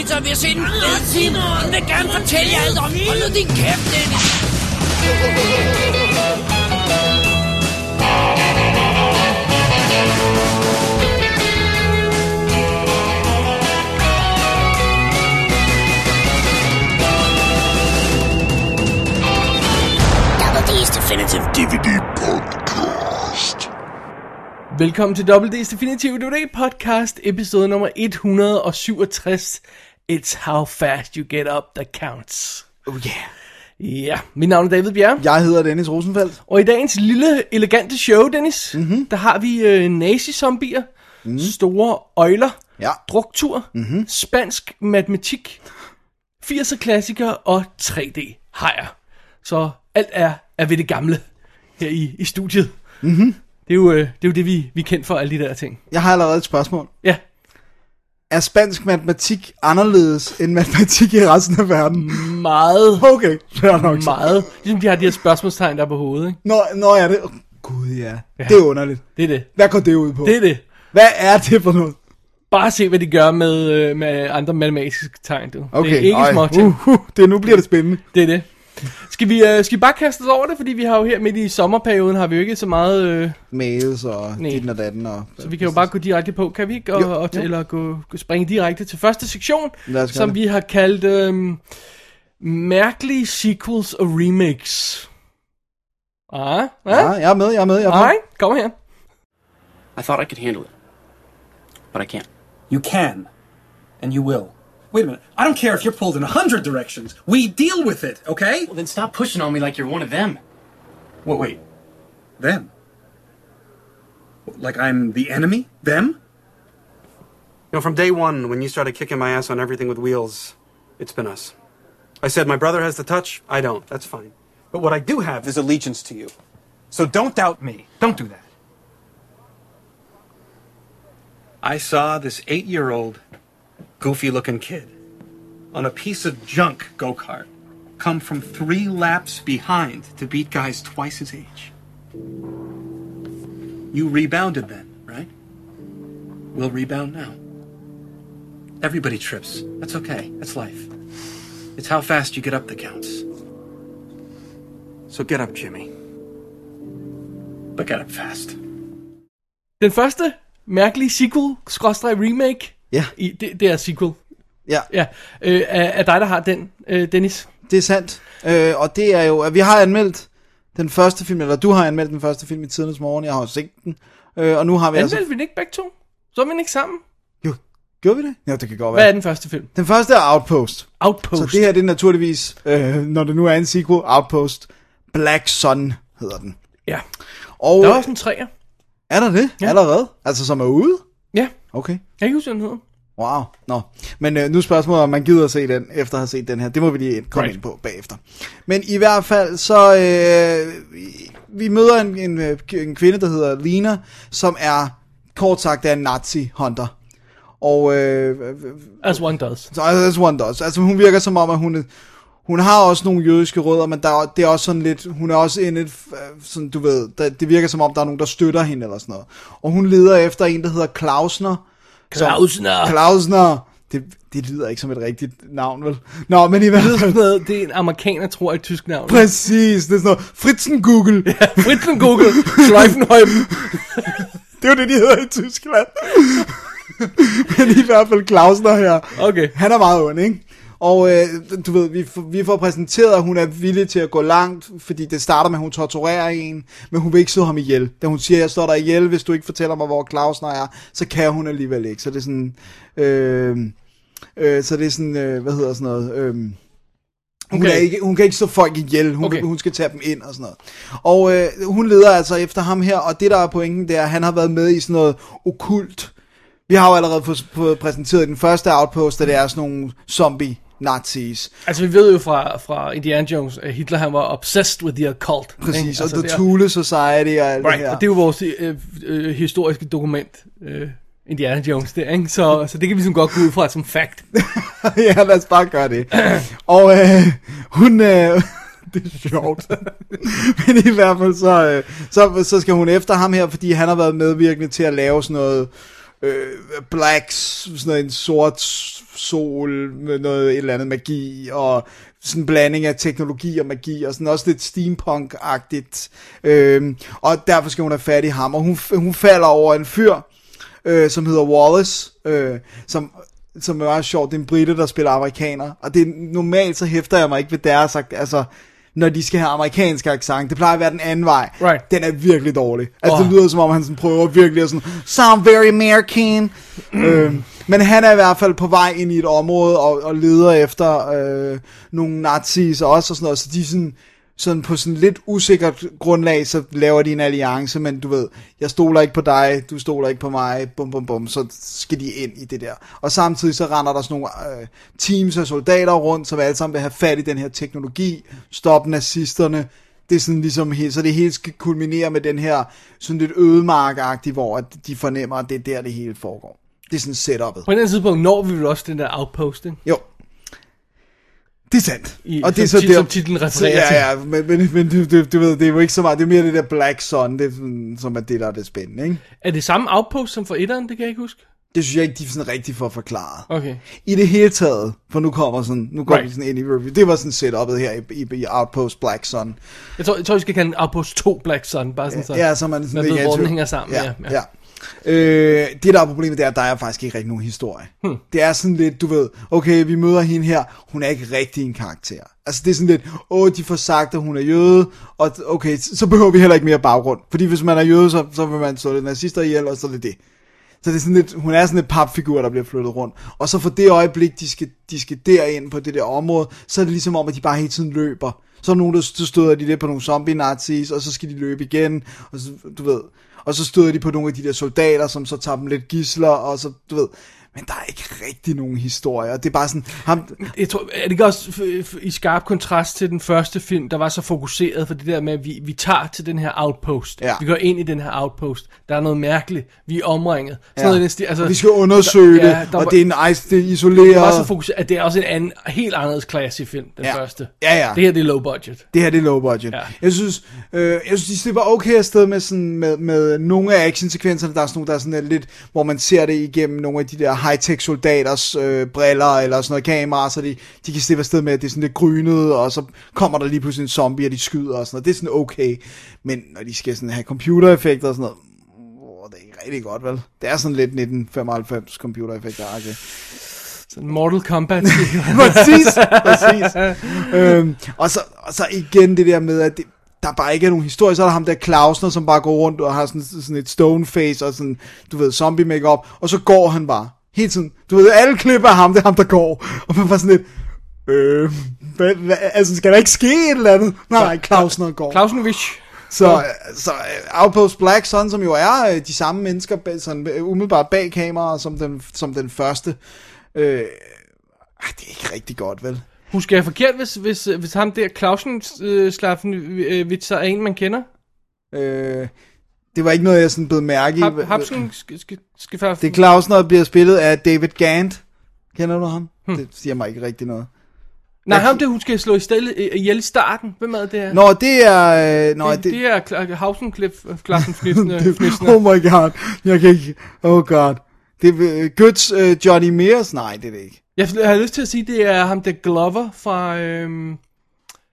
lige spise pizza, og vi har set en film. Hun vil gerne fortælle jer alt om. Hold nu din kæft, Dennis. Double D's Definitive DVD Podcast. Velkommen til WD's Definitive DVD podcast, episode nummer 167. It's how fast you get up that counts. Oh yeah. Ja, mit navn er David Bjerg, Jeg hedder Dennis Rosenfeldt. og i dagens lille, elegante show, Dennis, mm-hmm. der har vi øh, nazi-zombier, mm. store øjler, Ja. druktur, mm-hmm. spansk matematik, 80'er klassikere og 3D-hajer. Så alt er, er ved det gamle her i, i studiet. Mm-hmm. Det er jo, øh, det, er jo det, vi, vi er kendt for, alle de der ting. Jeg har allerede et spørgsmål. Ja, Er spansk matematik anderledes end matematik i resten af verden? meget, Okay, fair nok. meget. Ligesom de har de her spørgsmålstegn der på hovedet, ikke? Nå, nå er det... Oh, Gud ja. ja. Det er underligt. Det er det. Hvad går det ud på? Det er det. Hvad er det for noget? Bare se, hvad de gør med, øh, med andre matematiske tegn, du. Okay, det er ikke ej, små ting. Uh, uh, det, nu bliver det spændende. Det er det. Skal vi, øh, skal vi bare kaste os over det? Fordi vi har jo her midt i sommerperioden, har vi jo ikke så meget... Øh, Mails og Nej. dit og datten og... så vi kan jo bare gå direkte på, kan vi ikke? Og, Jo, og, jo. Eller gå, gå springe direkte til første sektion, som det. vi har kaldt øh, Mærkelige Sequels og Remakes. Ah, Ja, ah, jeg er med, jeg er med, jeg er med. Alright, kom her. I thought I could handle it. But I can't. You can, and you will. Wait a minute. I don't care if you're pulled in a hundred directions. We deal with it, okay? Well, then stop pushing on me like you're one of them. Wait, wait. Them? Like I'm the enemy? Them? You know, from day one, when you started kicking my ass on everything with wheels, it's been us. I said my brother has the touch. I don't. That's fine. But what I do have is allegiance to you. So don't doubt me. Don't do that. I saw this eight year old, goofy looking kid on a piece of junk go kart come from three laps behind to beat guys twice his age. You rebounded then, right? We'll rebound now. Everybody trips. That's okay. That's life. It's how fast you get up that counts. So get up, Jimmy. But get up fast. Den første mærkelige sequel, remake, Ja, i, det, det er sequel, ja, ja, øh, er, er dig, der har den, øh, Dennis. det er sandt. Øh, og det er jo, at vi har anmeldt den første film, eller du har anmeldt den første film i tidernes morgen, jeg har jo set den. Øh, og nu har vi Anmeldte altså... vi den ikke begge to? Så er vi ikke sammen? Jo, gjorde vi det? Ja, det kan godt Hvad er være. den første film? Den første er Outpost. Outpost. Så det her det er naturligvis, øh, når det nu er en sequel, Outpost. Black Sun hedder den. Ja. Og Der er også en træer. er der det ja. allerede? Altså som er ude? Ja, Okay. jeg kan ikke huske, den hedder. Wow. Nå. Men øh, nu spørgsmålet, om man gider at se den, efter at have set den her. Det må vi lige komme Right. ind på bagefter. Men i hvert fald, så øh, vi- vi møder en, en, øh, en kvinde, der hedder Lina, som er, kort sagt, er en nazi-hunter. Og øh, As one does. så as one does. Altså hun virker som om, at hun, hun har også nogle jødiske rødder, men der, er- det er også sådan lidt, hun er også en lidt, øh, sådan du ved, der, det virker som om, der er nogen, der støtter hende eller sådan noget. Og hun leder efter en, der hedder Klausner. som- Klausner. Klausner. Det, det lyder ikke som et rigtigt navn, vel? Nå, men i hvert er fald... sådan noget, det er en amerikaner, tror jeg, et tysk navn. Præcis, det er sådan noget. Fritzen Google. Ja. Fritsen Google, Schleifenheim. Det er jo det, de hedder i Tyskland. men i hvert fald Klausner her. Okay. Han er meget ond, ikke? Og øh, du ved, vi, får- vi får præsenteret, at hun er villig til at gå langt, fordi det starter med, at hun torturerer en, men hun vil ikke slå ham ihjel. Da hun siger, jeg står der ihjel, hvis du ikke fortæller mig, hvor Klausner er, så kan hun alligevel ikke. Så det er sådan, øh, øh, så det er sådan, øh, hvad hedder sådan noget, øh, hun, Okay. er ikke, hun kan ikke slå folk ihjel, hun, Okay. hun skal tage dem ind og sådan noget. Og øh, hun leder altså efter ham her, og det der er pointen, det er, at han har været med i sådan noget okult. Vi har jo allerede fået, præsenteret den første outpost, at det er sådan nogle zombie nazis. Altså, vi ved jo fra, fra Indiana Jones, at Hitler han var obsessed with the occult. Præcis, ikke? altså, og The Thule Society og alt Right, det her. og det er jo vores øh, øh, historiske dokument, øh, Indiana Jones der, ikke? Så, så det kan vi sådan godt gå ud fra som fact. ja, lad os bare gøre det. og øh, hun... Øh, det er sjovt. Men i hvert fald så, øh, så, så skal hun efter ham her, fordi han har været medvirkende til at lave sådan noget øh, blacks, sådan en sort sol med noget et eller andet magi, og sådan en blanding af teknologi og magi, og sådan også lidt steampunk-agtigt. Øh, og derfor skal hun have fat i ham, og hun, hun falder over en fyr, øh, som hedder Wallace, øh, som som er meget sjovt, det er en brite, der spiller amerikaner, og det er, normalt så hæfter jeg mig ikke ved deres, altså, når de skal have amerikansk accent. Det plejer at være den anden vej. Right. Den er virkelig dårlig. Altså, Åh. det lyder som om, han sådan prøver virkelig at sådan, sound very American. øh, men han er i hvert fald på vej ind i et område og, og leder efter øh, nogle nazis også og sådan noget. Så de sådan, sådan på sådan lidt usikkert grundlag, så laver de en alliance, men du ved, jeg stoler ikke på dig, du stoler ikke på mig, bum bum bum, så skal de ind i det der. Og samtidig så render der sådan nogle øh, teams af soldater rundt, som alle sammen vil have fat i den her teknologi, stoppe nazisterne, det er sådan ligesom, så det hele skal kulminere med den her sådan lidt ødemarkagtige, hvor at de fornemmer, at det er der, det hele foregår. Det er sådan setup'et. På andet tidspunkt når vi vel også den der outpost, ikke? Jo. Det er sandt. I- og det er så tit- der, som titlen refererer så, ja, ja, men, men, men du, du, du, ved, det er jo ikke så meget, det er mere det der Black Sun, det er, som er det, der er det spændende, ikke? Er det samme outpost som for etteren? Det kan jeg ikke huske. Det synes jeg ikke, de er sådan rigtig for forklaret. Okay. I det hele taget, for nu kommer sådan, nu går Right. vi sådan ind i review, det var sådan setup'et her i, i, i Outpost Black Sun. Jeg tror, jeg tror, vi skal kalde den outpost 2 Black Sun, bare sådan så. Ja, så man sådan man ved, hvor den hænger sammen. Ja, Ja, ja. Øh, det der er problemet, det er, at der er faktisk ikke rigtig nogen historie. Hmm. Det er sådan lidt, du ved, okay, vi møder hende her, hun er ikke rigtig en karakter. Altså det er sådan lidt, åh, de får sagt, at hun er jøde, og okay, så behøver vi heller ikke mere baggrund. Fordi hvis man er jøde, så, så vil man slå lidt nazister ihjel, og så er det det. Så det er sådan lidt, hun er sådan et papfigur, der bliver flyttet rundt. Og så for det øjeblik, de skal, de skal derind på det der område, så er det ligesom om, at de bare hele tiden løber. Så er nogen, der støder de det på nogle zombie-nazis, og så skal de løbe igen, og så, du ved, og så støder de på nogle af de der soldater, som så tager dem lidt gisler, og så, du ved, men der er ikke rigtig nogen historie, og det er bare sådan, ham, Jeg tror, er det ikke også i skarp kontrast til den første film, der var så fokuseret for det der med, at vi, vi tager til den her outpost. Ja. Vi går ind i den her outpost. Der er noget mærkeligt. Vi er omringet. Sådan Ja. noget. Altså, vi skal undersøge der- det, ja, der og var- det er en ice, det er det isoleret. var så fokuseret, at det er også en anden, helt anderledes klasse film, den Ja. første. Ja, ja. Det her, det er low budget. Det her det er low budget. Ja. Jeg synes, øh, jeg synes, de slipper okay afsted med, sådan, med, med nogle af actionsekvenserne. Der er sådan nogle, der er sådan lidt, hvor man ser det igennem nogle af de der high-tech soldaters øh, briller, eller sådan noget kamera, så de, de kan slippe afsted med, at det er sådan lidt grynet, og så kommer der lige pludselig en zombie, og de skyder og sådan noget. Det er sådan okay. Men når de skal sådan have computereffekter og sådan noget, åh, det er ikke rigtig godt, vel? Det er sådan lidt 1995 computereffekter, okay. Sådan Mortal Kombat. præcis, præcis. øhm, og, så, og så igen det der med, at det, der bare ikke er nogen historie. Så er der ham der Klausner, som bare går rundt og har sådan, sådan et stone face og sådan, du ved, zombie makeup og så går han bare. Hele tiden. Du ved, alle klip af ham, det er ham, der går. Og man var sådan lidt, øh, hvad, hvad, altså skal der ikke ske et eller andet? Nej, nej, Klausner går. Klausenovich. Så, så uh, Outpost Black Sun, som jo er uh, de samme mennesker, sådan, uh, umiddelbart bag kameraet, som den, som den første, øh, uh, det er ikke rigtig godt, vel? Husker jeg forkert, hvis, hvis, hvis ham der Clausen øh, Slaffen øh, vitser er en, man kender? Øh, det var ikke noget, jeg sådan blev mærke i. Skal faktisk... Det er Clausen, der bliver spillet af David Gant. Kender du ham? Hmm. Det siger mig ikke rigtig noget. Nej, ham der, hun skal slå i stedet øh, ihjel i starten. Hvem er det? Nå, det er... Øh, nå, det, det er Kla- Hausen Cliff, Klassen det, oh my god, jeg kan ikke... Oh god. Det er uh, Guds uh, Johnny Mears? Nej, det er det ikke. Jeg har lyst til at sige, det er ham der Glover fra... Øhm,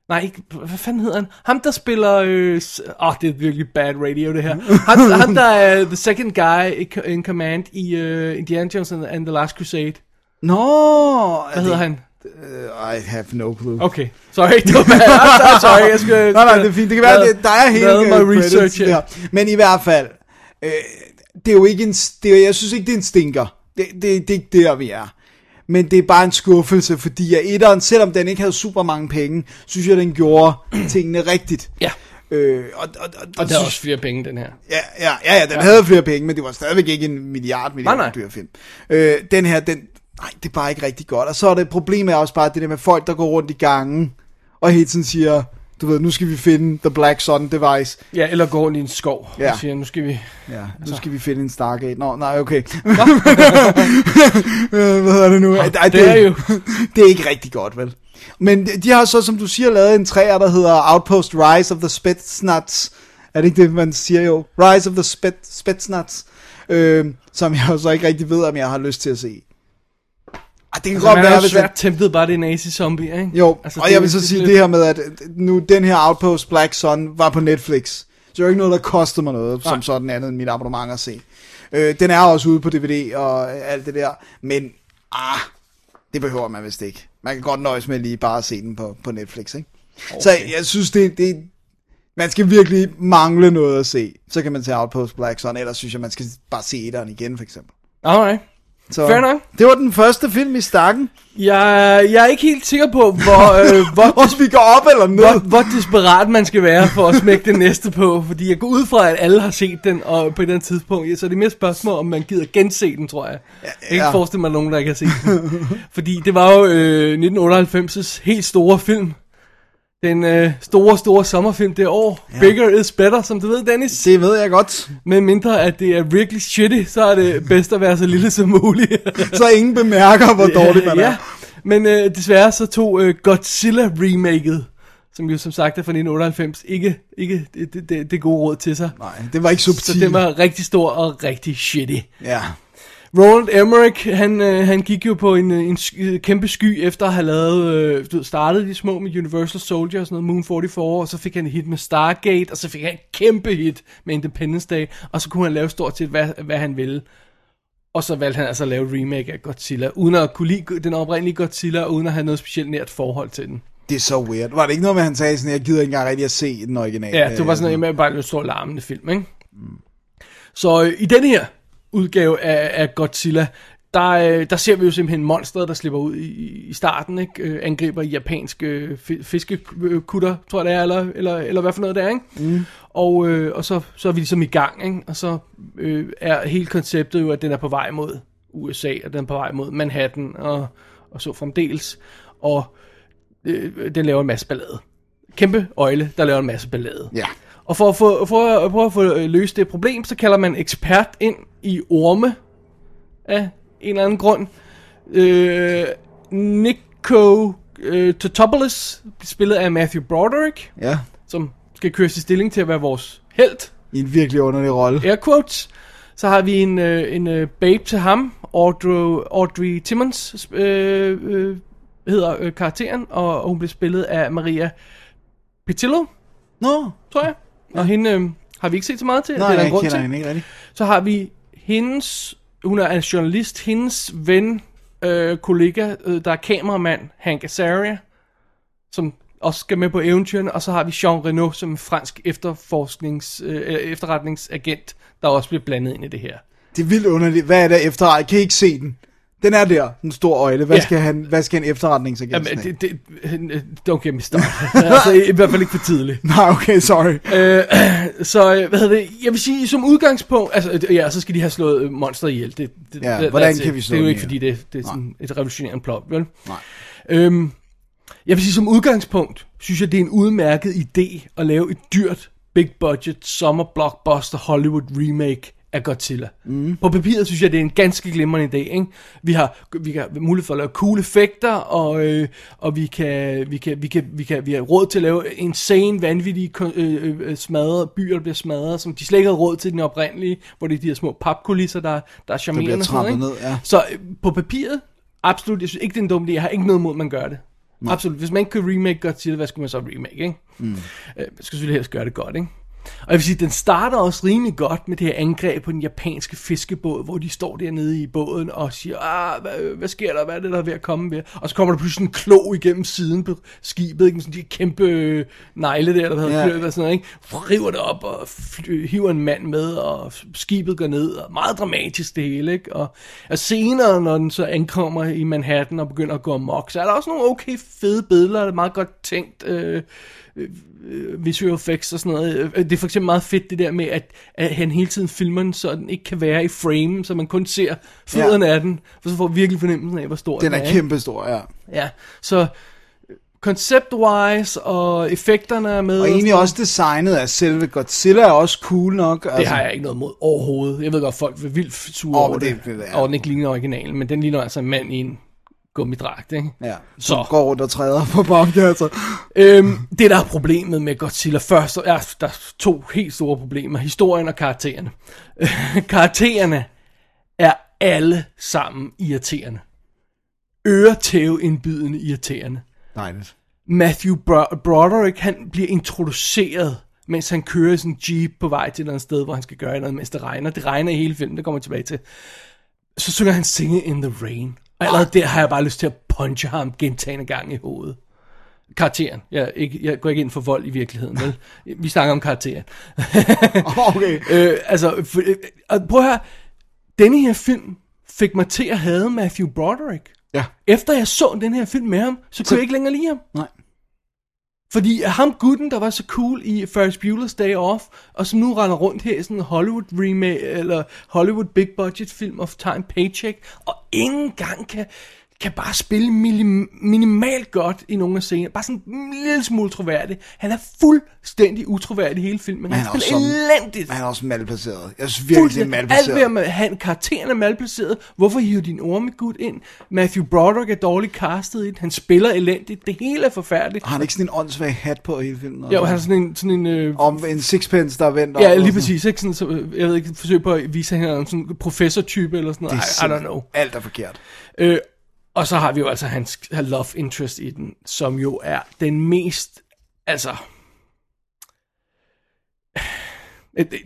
nej, ikke, hvad fanden hedder han? Ham der spiller... Åh, øh, oh, det er virkelig bad radio det her. Ham, ham der er the second guy in, command i uh, Indiana Jones and, the Last Crusade. Nå! Hvad hedder han? Uh, I have no clue. Okay, sorry, det var bad. Sorry, jeg skal... Nej, nej, det er fint. Det kan være, det, der er hele øh, credits researche. der. Men i hvert fald, øh, det er jo ikke en... Det jeg synes ikke, det er en stinker. Det, det, det er ikke der, vi er. Men det er bare en skuffelse, fordi at etteren, selvom den ikke havde super mange penge, synes jeg, den gjorde tingene rigtigt. Ja, Øh, og, og, og, og der er også flere penge, den her. Ja, ja, ja, ja den ja. havde flere penge, men det var stadigvæk ikke en milliard milliard Nej, nej. dyr film. Øh, den her, den, nej, det er bare ikke rigtig godt. Og så er det problemet er også bare det der med folk, der går rundt i gangen, og hele tiden siger, du ved, nu skal vi finde The Black Sun Device. Ja, eller gå rundt i en skov Ja. og siger, nu skal vi... Ja, nu skal vi finde en Stargate. Nå, nej, okay. Hvad hedder det nu? Ej, det er jo- det er ikke rigtig godt, vel? Men de- har så, som du siger, lavet en træer, der hedder Outpost Rise of the Spetsnaz. Er det ikke det, man siger jo? Rise of the Spet, Spetsnaz. øh, som jeg så ikke rigtig ved, om jeg har lyst til at se. Ah, det kan Altså, godt man være, hvis svært temptet bare det er en AC-zombie, ikke? Jo, altså, og jeg vil så sige det- det her med, at nu den her Outpost Black Sun var på Netflix. Så det er jo ikke noget, der kostede mig noget, som Nej. sådan andet end mit abonnement at se. Øh, den er også ude på DVD og alt det der, men ah, det behøver man vist ikke. Man kan godt nøjes med lige bare at se den på, på Netflix, ikke? Okay. Så jeg synes, det, det, man skal virkelig mangle noget at se. Så kan man tage Outpost Black Sun, ellers synes jeg, man skal bare se etteren igen, for eksempel. Alright. Så, Fair nok. Det var den første film i stakken. Jeg, jeg er ikke helt sikker på, hvor, øh, hvor, Også vi går op eller ned. hvor, hvor desperat man skal være for at smække den næste på. Fordi jeg går ud fra, at alle har set den og på et eller andet tidspunkt. Ja, så er det mere spørgsmål, om man gider gense den, tror jeg. Jeg kan ikke ja. forestille mig, nogen, der ikke har set den. fordi det var jo øh, 1998's helt store film. Den øh, store, store sommerfilm det år. Ja. Bigger is better, som du ved, Dennis. Det ved jeg godt. Med mindre at det er virkelig shitty, så er det bedst at være så lille som muligt. Så ingen bemærker, hvor dårligt man ja. er. Men øh, desværre så tog øh, Godzilla remaket, som jo som sagt er fra 1998, ikke, ikke det, det, det, det gode råd til sig. Nej, det var ikke Så subtilt. den var rigtig stor og rigtig shitty. Ja. Roland Emmerich, han, øh, han gik jo på en, øh, en øh, kæmpe sky efter at have lavet, øh, du ved, startet de små med Universal Soldier og sådan noget, Moon 44, og så fik han et hit med Stargate, og så fik han et kæmpe hit med Independence Day, og så kunne han lave stort set, hvad, hvad han ville. Og så valgte han altså at lave remake af Godzilla, uden at kunne lide den oprindelige Godzilla, og uden at have noget specielt nært forhold til den. Det er så weird. Var det ikke noget med, at han sagde sådan, jeg gider ikke engang rigtig at se den originale? Ja, det var sådan noget med bare en stor larmende film, ikke? Så øh, i denne her udgave af, af Godzilla, der, øh, der ser vi jo simpelthen monstret, der slipper ud i, i starten, ikke? Øh, angriber japanske fi- fiskekutter, tror jeg det er, eller, eller, eller hvad for noget det er, ikke? Mm. Og, øh, og så, så er vi ligesom i gang, ikke? Og så øh, er hele konceptet jo, at den er på vej mod USA, og den er på vej mod Manhattan, og, og så fremdeles. Og øh, den laver en masse ballade. Kæmpe øjle, der laver en masse ballade. Ja. Og for at få, for, at- for at få øh, løst det problem, så kalder man ekspert ind i orme af en eller anden grund. Øh, Nico øh, Totopoulos, spillet af Matthew Broderick, Ja. som skal køres i stilling til at være vores held, I en virkelig underlig rolle. air quotes. Så har vi en, øh, en øh, babe til ham, Audrey, Audrey Timmons øh, øh, hedder øh, karakteren, og, og hun bliver spillet af Maria Pitillo, Nå, tror jeg. Og hende øh, har vi ikke set så meget til. nej, det er der en jeg grund kender til. hende ikke rigtig. Så har vi hendes, hun er en journalist, hendes ven, øh, kollega, øh, der er kameramand, Hank Azaria, som også skal med på eventyrene, og så har vi Jean Reno som en fransk efterforsknings, øh, efterretningsagent, der også bliver blandet ind i det her. Det er vildt underligt. Hvad er der efter? Jeg kan ikke se den. Den er der, den store øjle. Hvad, Ja. skal, han, hvad skal en efterretningsagent Jamen, det, det, don't get me started. altså, i, i hvert fald ikke for tidligt. Nej, okay, sorry. Øh, så øh, hvad hedder det? Jeg vil sige, som udgangspunkt, altså ja, så skal de have slået øh, monster ihjel. Det, det, Ja, det, hvordan that's kan vi slå Det er jo ikke, fordi det, det er sådan et revolutionerende plot, vel? Nej. Øhm, jeg vil sige, som udgangspunkt, synes jeg, det er en udmærket idé at lave et dyrt, big budget, summer blockbuster Hollywood remake af Godzilla. Mm. På papiret synes jeg, det er en ganske glimrende idé. Ikke? Vi har vi have mulighed for at lave cool effekter, og, øh, og vi, kan, vi, kan, vi, kan, vi, kan, vi har råd til at lave insane, vanvittige kon- øh, øh, smadrede byer, der bliver smadret, som de slet ikke havde råd til den oprindelige, hvor det er de her små papkulisser, der, der er charmerende. sådan noget, trampet ikke? ned, ja. Så øh, på papiret, absolut, jeg synes ikke, det er en dum idé. Jeg har ikke noget mod, at man gør det. Nej. Absolut. Hvis man ikke kan remake Godzilla, hvad skulle man så remake, ikke? Mm. Øh, man skal selvfølgelig helst gøre det godt, ikke? Og jeg vil sige, den starter også rimelig godt med det her angreb på den japanske fiskebåd, hvor de står dernede i båden og siger, ah, hvad, hvad sker der, hvad er det, der er ved at komme ved? Og så kommer der pludselig en klo igennem siden på skibet, ikke? sådan de kæmpe øh, negle der, der hedder Ja. sådan noget, ikke? River det op og fly, hiver en mand med, og skibet går ned, og meget dramatisk det hele, ikke? Og, og senere, når den så ankommer i Manhattan og begynder at gå amok, så er der også nogle okay fede billeder, det er meget godt tænkt, øh, øh, visual effects og sådan noget. Øh, Det er for eksempel meget fedt det der med, at, at han hele tiden filmer den, så den ikke kan være i frame, så man kun ser fødderne ja. af den, for så får vi virkelig fornemmelsen af, hvor stor Den den er kæmpe stor, ja. Ja, så concept-wise og effekterne er med. Og egentlig også designet af selve Godzilla er også cool nok. Det altså, har jeg ikke noget mod overhovedet. Jeg ved godt, folk vil vildt sure Åh, over det, det- er- og den ikke ligner originalen, men den ligner altså en mand i en gummidragt, ikke? Ja, Så. går rundt og træder på bombkasser. Øhm, det der er problemet med Godzilla først, er der er to helt store problemer. Historien og karaktererne. karaktererne er alle sammen irriterende. Øretæveindbydende irriterende. Dejligt. Matthew Bro- Broderick, han bliver introduceret, mens han kører i sådan en jeep på vej til et eller andet sted, hvor han skal gøre noget, mens det regner. Det regner i hele filmen, det kommer jeg tilbage til. Så synger han Singing in the Rain. Og allerede der har jeg bare lyst til at punche ham gentagende gang i hovedet. Karakteren. Jeg, ikke, jeg går ikke ind for vold i virkeligheden, vel? Vi snakker om karakteren. Okay. øh, altså, for, øh, prøv at høre. Denne her film fik mig til at have Matthew Broderick. Ja. Efter jeg så den her film med ham, så kunne Så- jeg ikke længere lide ham. Nej. Fordi ham gutten, der var så cool i Ferris Bueller's Day Off, og som nu render rundt her i sådan en Hollywood remake, eller Hollywood big budget film of Time Paycheck, og ingen gang kan, kan bare spille minim, minimalt godt i nogle af scenerne. Bare sådan en lille smule troværdig. Han er fuldstændig utroværdig i hele filmen. Han, han er spiller også elendigt. Han er også malplaceret. Jeg synes virkelig, det er Fuldstændig. Alt malplaceret. ved at han, karakteren er malplaceret. Hvorfor hiver din ormegud ind? Matthew Broderick er dårligt castet i det. Han spiller elendigt. Det hele er forfærdeligt. Har han ikke sådan en åndssvag hat på i hele filmen? Jo, han er sådan en, sådan en øh, Om en sixpence, der er vendt Ja, og lige præcis. Ikke? Sådan, så, øh, jeg ved ikke, forsøg på at vise, at han er en sådan professor-type eller sådan noget. Det I, er I don't know. Alt er forkert. Øh, og så har vi jo altså hans love interest i den, som jo er den mest, altså... Det, det,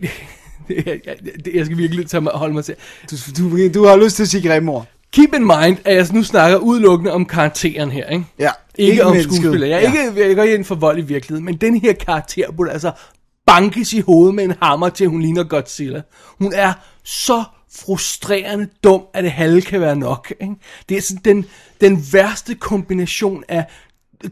det, jeg, skal virkelig tage mig, holde mig til. Du, du, du har lyst til at sige grimme ord. Keep in mind, at jeg nu snakker udelukkende om karakteren her, ikke? Ja. Ikke, ikke om skuespiller. Jeg er Ja. ikke, jeg går ikke ind for vold i virkeligheden, men den her karakter burde altså bankes i hovedet med en hammer, til hun ligner Godzilla. Hun er så frustrerende dum, at det halve kan være nok. Ikke? Det er sådan den, den værste kombination af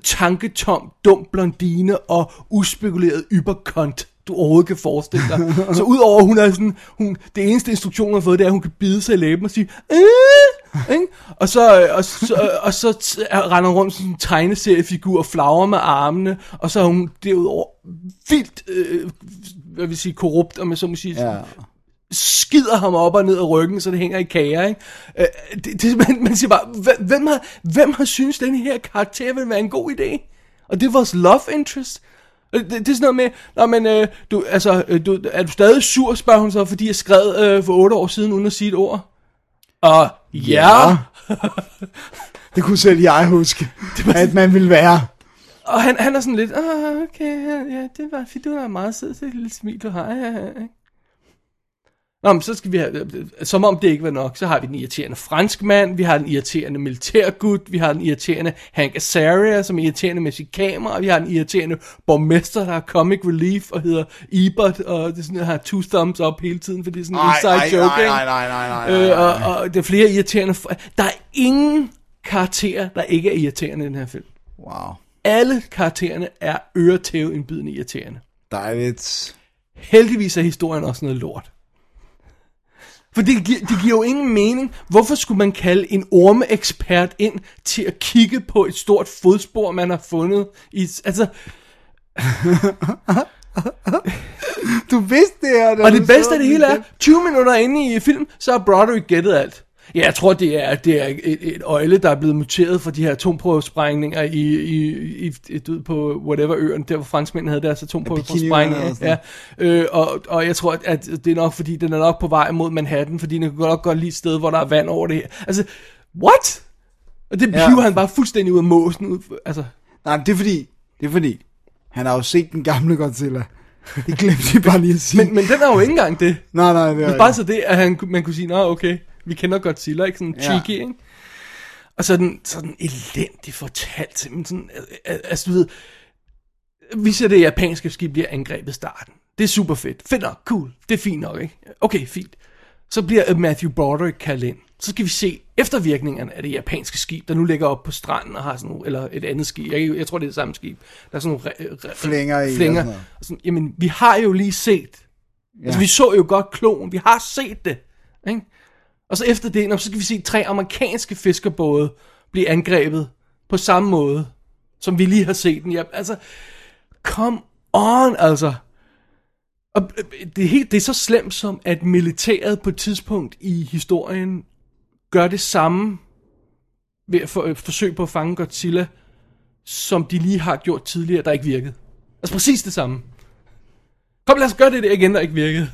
tanketom, dum blondine og uspekuleret yberkont du overhovedet kan forestille dig. så udover hun er sådan, hun, det eneste instruktion, hun har fået, det er, at hun kan bide sig i læben og sige, øh, ikke? Og så, øh, og, så, øh, og så t- render rundt som en tegneseriefigur og flagrer med armene, og så er hun derudover vildt, øh, hvad vil sige, korrupt, om jeg så må sige, Ja. Skider ham op og ned af ryggen, så det hænger i kager, ikke? Øh, det, det, man, man siger bare, "Hva- hvem har, hvem har synes, den her karakter vil være en god idé? Og det er vores love interest. Øh, Det, det er sådan noget med, Nå, men, øh, du, altså, øh, du, er du stadig sur, spørger hun så, fordi jeg skrev øh, for otte år siden, uden at sige et ord. Og ja, Det kunne selv jeg huske, at man ville være. og han, han er sådan lidt, ah, okay, ja, ja, det var, du er meget sød, det lille smil, du har, ja, ja, ja. Nå, men så skal vi have, som om det ikke var nok, så har vi den irriterende franskmand, vi har den irriterende militærgud, vi har den irriterende Hank Azaria, som er irriterende med sit kamera, vi har den irriterende borgmester, der har comic relief og hedder Ebert, og det er sådan, der har two thumbs up hele tiden, for det er sådan en Ej, inside ej, joke, nej, ikke? nej, nej, nej, nej, nej, Øh, nej. og, og der er flere irriterende, der er ingen karakterer, der ikke er irriterende i den her film. Wow. Alle karaktererne er øretæveindbydende irriterende. Dejligt. Heldigvis er historien også noget lort. For det, gi- det giver jo ingen mening. Hvorfor skulle man kalde en ormeekspert ind til at kigge på et stort fodspor, man har fundet? I, altså, Du vidste det her. og det bedste af det hele er, igen. 20 minutter inde i film, så har Broderick gættet alt. Ja, jeg tror, det er, det er et, et øjle, der er blevet muteret for de her atomprøvesprængninger i, i, i, i, ved, på whatever øen, der hvor franskmændene havde deres atomprøvesprængninger. Ja, øh, og, og jeg tror, at det er nok, fordi den er nok på vej mod Manhattan, fordi den kan godt godt lide et sted, hvor der er vand over det her. Altså, what? Og det Ja. hiver han bare fuldstændig ud af måsen. Ud, altså, Nej, men det er fordi, det er fordi, han har jo set den gamle Godzilla. Det glemte jeg bare lige at sige. men, men den er jo ikke engang det. nej, nej, det er Men bare så det, at han, man kunne sige, nå okay, vi kender Godzilla, ikke? Sådan Ja. cheeky, ikke? Og så den sådan elendigt fortalt, simpelthen sådan, al- al- altså du ved, vi ser det japanske skib bliver angrebet i starten. Det er super fedt. Fedt nok, cool. Det er fint nok, ikke? Okay, fint. Så bliver øh, Matthew Broderick kaldt ind. Så skal vi se eftervirkningerne af det japanske skib, der nu ligger op på stranden og har sådan nogle, eller et andet skib. Jeg, jeg tror, det er det samme skib. Der er sådan nogle re, re, Flænger i og flænger. noget. Og sådan, jamen, vi har jo lige set Ja. Altså, vi så jo godt klonen. Vi har set det. Ikke? Og så efter det, nå, så skal vi se tre amerikanske fiskerbåde blive angrebet på samme måde, som vi lige har set den. Ja, altså, come on, altså. Og øh, det er, helt, det er så slemt som, at militæret på et tidspunkt i historien gør det samme ved at for, øh, forsøge på at fange Godzilla, som de lige har gjort tidligere, der ikke virkede. Altså præcis det samme. Kom, lad os gøre det der igen, der ikke virkede.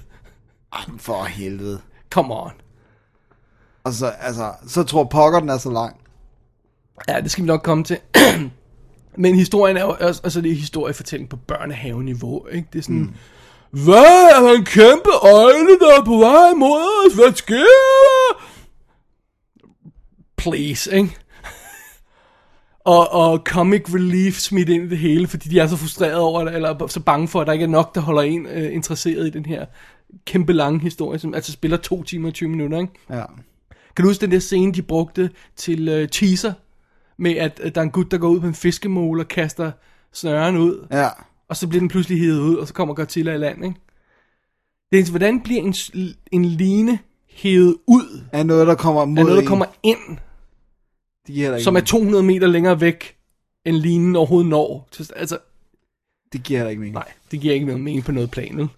Ej, men for helvede. Come on. Og så, altså, så tror pokker, den er så lang. Ja, det skal vi nok komme til. Men historien er jo også, altså det er historiefortælling på børnehaveniveau, ikke? Det er sådan, mm. hvad er der en kæmpe øjne, der er på vej mod os? Hvad sker der? Please, ikke? og, og comic relief smidt ind i det hele, fordi de er så frustrerede over det, eller så bange for, at der ikke er nok, der holder en øh, interesseret i den her kæmpe lange historie, som altså spiller to timer og 20 minutter, ikke? Ja. Kan du huske den der scene, de brugte til øh, teaser? Med at, at der er en gut, der går ud på en fiskemål og kaster snøren ud. Ja. Og så bliver den pludselig hivet ud, og så kommer Godzilla i land, ikke? Det er, hvordan bliver en, en line hævet ud Er noget, der kommer mod af noget, der en. kommer ind, Det giver heller ikke, som er 200 meter længere væk, end linen overhovedet når? Altså, det giver heller ikke mening. nej, det giver ikke noget mening på noget plan?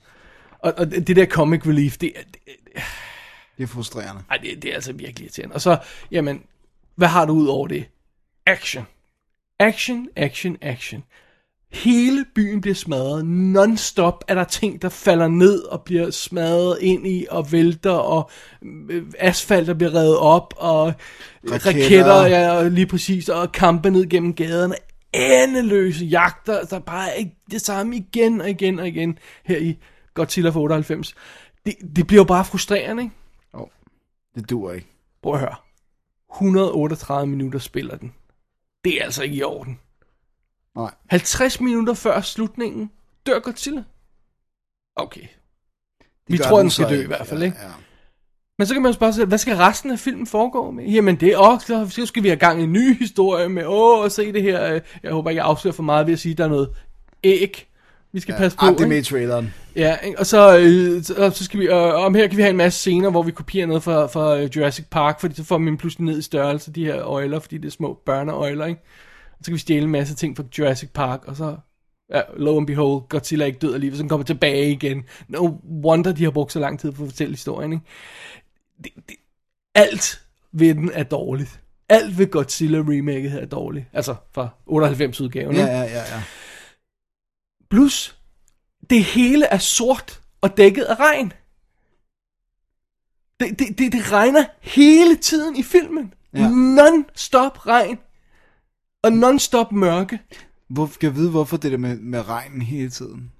Og, og det der comic relief, det, det, Det er frustrerende. Ej, det, det er altså virkelig irriterende. Og så, jamen, hvad har du ud over det? Action. Action, action, action. Hele byen bliver smadret. Non-stop er der ting, der falder ned og bliver smadret ind i og vælter, og øh, asfalt, der bliver revet op, og raketter, Raketter. raketter ja, og lige præcis, og kampe ned gennem gaderne. Endeløse jagter, der bare er det samme igen og igen og igen her i Godzilla for 98. Det, det bliver jo bare frustrerende, ikke? Det dur ikke. Prøv at høre. 138 minutter spiller den. Det er altså ikke i orden. Nej. 50 minutter før slutningen dør Godzilla. Okay. Det Vi tror, den skal dø i hvert fald, ikke? Ja, ja. Men så kan man jo spørge sig, hvad skal resten af filmen foregå med? Jamen det er også, så skal vi have gang i en ny historie med, åh, og se det her, øh, jeg håber ikke, jeg afslører for meget ved at sige, at der er noget æg, vi skal ja, passe på. Ah, det er med i traileren. Ja, og så, øh, så, skal vi, øh, om her kan vi have en masse scener, hvor vi kopierer noget fra, fra øh, Jurassic Park, fordi så får man pludselig ned i størrelse, de her øjler, fordi det er små børneøjler, ikke? Og så kan vi stjæle en masse ting fra Jurassic Park, og så, ja, lo and behold, Godzilla er ikke død alligevel, så den kommer tilbage igen. No wonder, de har brugt så lang tid på at fortælle historien, ikke? Det, det, alt ved den er dårligt. Alt ved Godzilla remaket her er dårligt. Altså fra 98 udgaven, Ja, ikke? ja, ja, ja. Plus, det hele er sort og dækket af regn. Det, det, det, det regner hele tiden i filmen. Ja. Non-stop regn. Og non-stop mørke. Hvor, kan jeg vide, hvorfor det der med, med regnen hele tiden?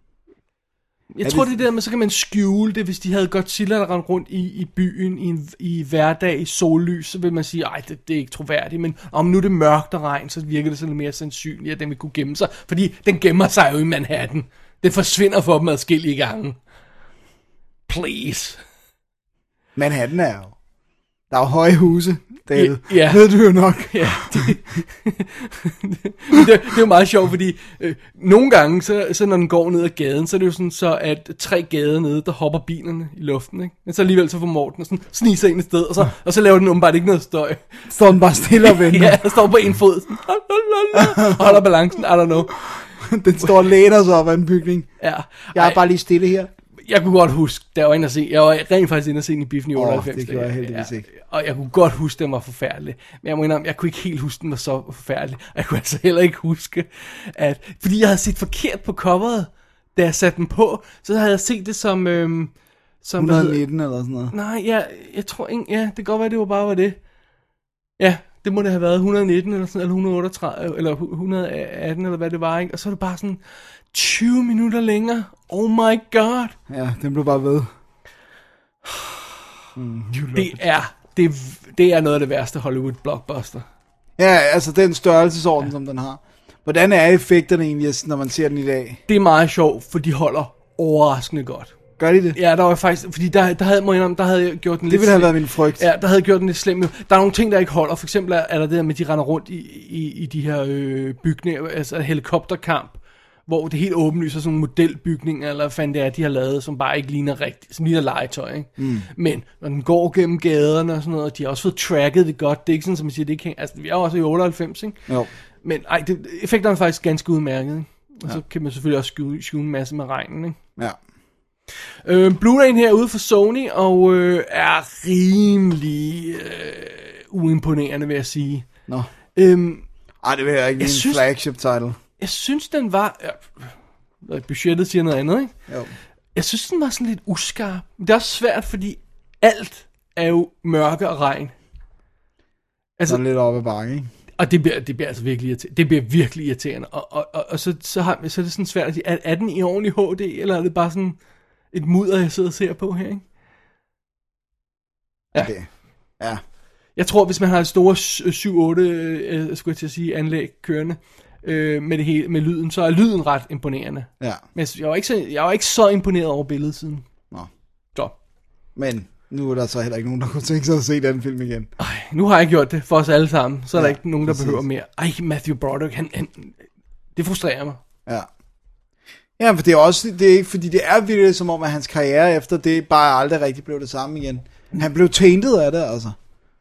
Jeg Er tror, det- det, der med, så kan man skjule det, hvis de havde Godzilla, der rendte rundt i, i byen i, en, i hverdag i sollys, så vil man sige, ej, det, det er ikke troværdigt, men om nu er det mørkt og regn, så virker det sådan lidt mere sandsynligt, at den vil kunne gemme sig, fordi den gemmer sig jo i Manhattan. Den forsvinder for dem adskillige gange. Please. Manhattan er jo... Der er jo høje huse, David. Ja. Ved du jo nok. Ja, det, det, det er jo meget sjovt, fordi øh, nogle gange, så, så når den går ned ad gaden, så er det jo sådan så, at tre gader nede, der hopper bilerne i luften, ikke? Men så alligevel så får Morten sådan snige sig ind et sted, og så, og så laver den åbenbart ikke noget støj. Står den bare stille og venter. Ja, der står på en fod, sådan, og holder balancen, I don't know. Den står og læner sig op ad en bygning. Ja. Jeg er Ej, bare lige stille her. Jeg kunne godt huske, da jeg var inde og se, jeg var rent faktisk inde og se den i biffen i Åh, 98. det gjorde jeg der. heldigvis ikke. Og jeg kunne godt huske, den var forfærdelig. Men jeg må indrømme, jeg kunne ikke helt huske, den var så forfærdelig. Og jeg kunne altså heller ikke huske, at... Fordi jeg havde set forkert på coveret, da jeg satte den på, så havde jeg set det som... Øhm, som hvad hedder- 119 eller sådan noget. Nej, jeg, jeg tror ikke... Ja, det kan godt være, det var bare var det. Ja, det må det have været 119 eller sådan, eller 138, eller 118, eller hvad det var, ikke? Og så er det bare sådan 20 minutter længere. Oh my god. Ja, den blev bare ved. Det er, det, det er noget af det værste Hollywood blockbuster. Ja, altså den størrelsesorden, som den har. Hvordan er effekterne egentlig, når man ser den i dag? Det er meget sjovt, for de holder overraskende godt. Gør de det? Ja, der var faktisk, fordi der, der havde, må jeg der havde gjort den Det lidt ville have været min frygt. Ja, der havde gjort den lidt slem. Der er nogle ting, der ikke holder. For eksempel er er der det der med, at de render rundt i, i, i de her øh, bygninger, altså helikopterkamp, hvor det helt åbenlyst er sådan nogle modelbygninger, eller fanden det er, de har lavet, som bare ikke ligner rigtigt, som ligner legetøj, ikke? Mm. Men når den går gennem gaderne og sådan noget, og de har også fået tracket det godt, det er ikke sådan, som man siger, det kan, altså vi er også i 98, ikke? Jo. Men ej, det, effekterne er faktisk ganske udmærket, ikke? Og ja. så kan man selvfølgelig også skjule, skjule en masse med regnen, ikke? Ja. Øh, Blu-ray'en her er ude for Sony, og øh, er rimelig øh, uimponerende, vil jeg sige. Nå. Øhm, Ej, det vil jeg ikke Jeg en synes- flagship title. Jeg synes, den var... Ja, budgettet siger noget andet, ikke? Jo. Jeg synes, den var sådan lidt uskarp. Det er også svært, fordi alt er jo mørke og regn. Altså, Sådan lidt op ad bakke, ikke? Og det bliver, det bliver altså virkelig irriterende. Det bliver virkelig irriterende. Og, og, og, og så, så, har, så er det sådan svært at sige, er, er den i ordentlig HD, eller er det bare sådan et mudder, jeg sidder og ser på her, ikke? Ja. Det. Ja. Jeg tror, hvis man har store 7-8, øh, skulle jeg til at sige, anlæg kørende øh, med, det hele, med lyden, så er lyden ret imponerende. Ja. Men jeg var ikke så, jeg var ikke så imponeret over billedet siden. Nå. Så. Men nu er der så heller ikke nogen, der kunne tænke sig at se den film igen. Ej, nu har jeg gjort det for os alle sammen, så er der Ja, ikke nogen, der præcis. behøver mere. Ej, Matthew Broderick, han, han, det frustrerer mig. Ja. Ja, for det er også, det er ikke, fordi det er virkelig som om, at hans karriere efter det bare aldrig rigtig blev det samme igen. Han blev tainted af det, altså.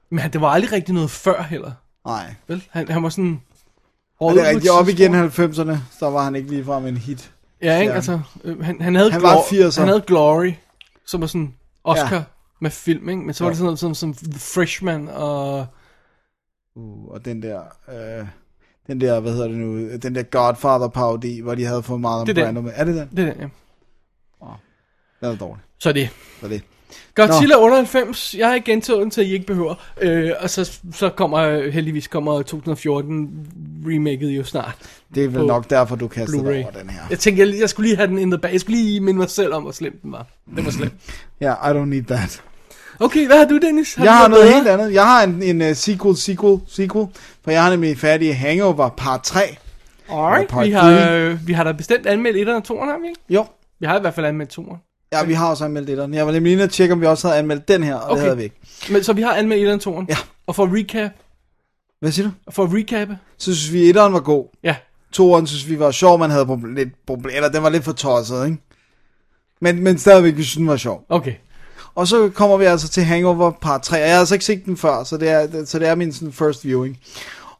Men det var aldrig rigtig noget før heller. Nej. Vel? Han, han var sådan... Og det er rigtigt, op igen i 90'erne, så var han ikke ligefrem en hit. Ja, ikke? Ja. Altså, øh, han, han, havde Han var Glor- 80'er. han havde Glory, som var sådan Oscar Ja. med film, ikke? Men så var Ja. det sådan noget som, som The Freshman og... Uh, og den der, øh, den der, hvad hedder det nu, den der Godfather-parodi, hvor de havde fået er den. Brando med. Er det den? Det er den, ja. Den er dårlig. Så er det. Så det. Godzilla 98, jeg har ikke gentaget den, så I ikke behøver. Øh, og så, så kommer, heldigvis kommer 2014 remaket jo snart. Det er vel nok derfor, du kastede dig over den her. Jeg tænkte, jeg, jeg skulle lige have den in the bag. Jeg skulle lige minde mig selv om, hvor slem den var. Den var slem. Ja, I don't need that. Okay, hvad har du, Dennis? Har jeg du har noget bedre? helt andet. Jeg har en, en uh, sequel, sequel, sequel. For jeg har nemlig færdig Hangover part 3. Alright, part vi har, øh, vi har da bestemt anmeldt 1'eren og 2'eren, har vi ikke? Jo, Vi har i hvert fald anmeldt 2'eren. Ja, vi har også anmeldt det. Jeg var nemlig inde og tjekke, om vi også havde anmeldt den her, og okay. Det havde vi ikke. Men, så vi har anmeldt 1'eren og 2'eren. Ja. Og for at recap, Hvad siger du? for at recappe, Så synes vi, etteren var god. ja. Toeren synes vi var sjov, man havde problem, lidt problemer, eller den var lidt for tosset, ikke? Men, men stadigvæk, vi synes den var sjov. Okay. Og så kommer vi altså til Hangover part 3, og jeg har altså ikke set den før, så det er, så det er min sådan, first viewing.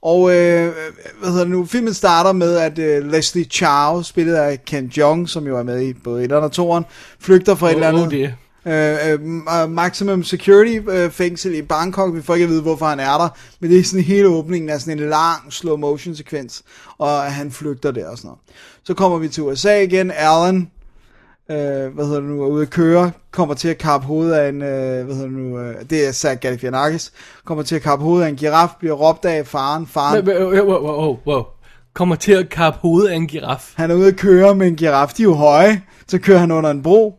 Og øh, hvad hedder det nu, filmen starter med, at øh, Leslie Chow, spillet af Ken Jeong, som jo er med i både 1 og 2'eren, flygter fra et eller andet Oh, øh, øh, maximum security øh, fængsel i Bangkok. Vi får ikke at vide, hvorfor han er der. Men det er sådan hele åbningen af sådan en lang slow motion sekvens. Og han flygter der og sådan noget. Så kommer vi til USA igen. Alan, øh, hvad hedder det nu, er ude at køre. Kommer til at kappe hovedet af en, øh, hvad hedder det nu, øh, det er Zach Galifianakis. Kommer til at kappe hovedet af en giraf. Bliver råbt af faren. Faren, wow, wow, wow, wow. Kommer til at kappe hovedet af en giraf. han er ude at køre med en giraf. De er jo høje. Så kører han under en bro.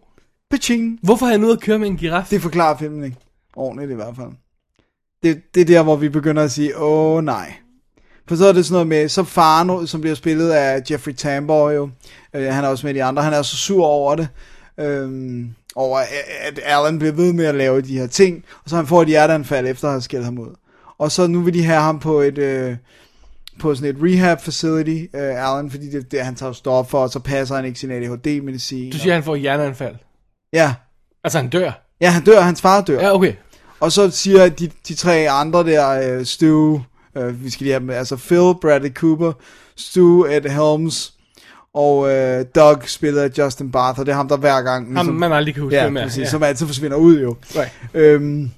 Paching. Hvorfor er han ude at køre med en giraf? Det forklarer filmen ikke. Ordentligt i hvert fald. Det, det er der, hvor vi begynder at sige, åh nej. For så er det sådan noget med, så faren, som bliver spillet af Jeffrey Tambor jo, øh, han er også med de andre, han er så sur over det, øhm, over at Alan bliver ved med at lave de her ting, og så han får et hjerteanfald efter at have skældt ham ud. Og så nu vil de have ham på et, øh, på sådan et rehab facility, øh, Alan, fordi det, det, han tager stoffer, og så passer han ikke sin ADHD-medicin. Du siger, at han får hjerneanfald. Ja, Altså, han dør. ja, han dør, hans far dør. Ja, okay. Og så siger de, de tre andre der, uh, Stu, uh, vi skal lige have dem, altså Phil, Bradley Cooper, Stu, Ed Helms, og uh, Doug spillet af Justin Bartha, det er ham, der hver gang... Ham, ligesom- man aldrig kan huske, ja, er. præcis, Ja. som altid forsvinder ud jo. Right. Øhm,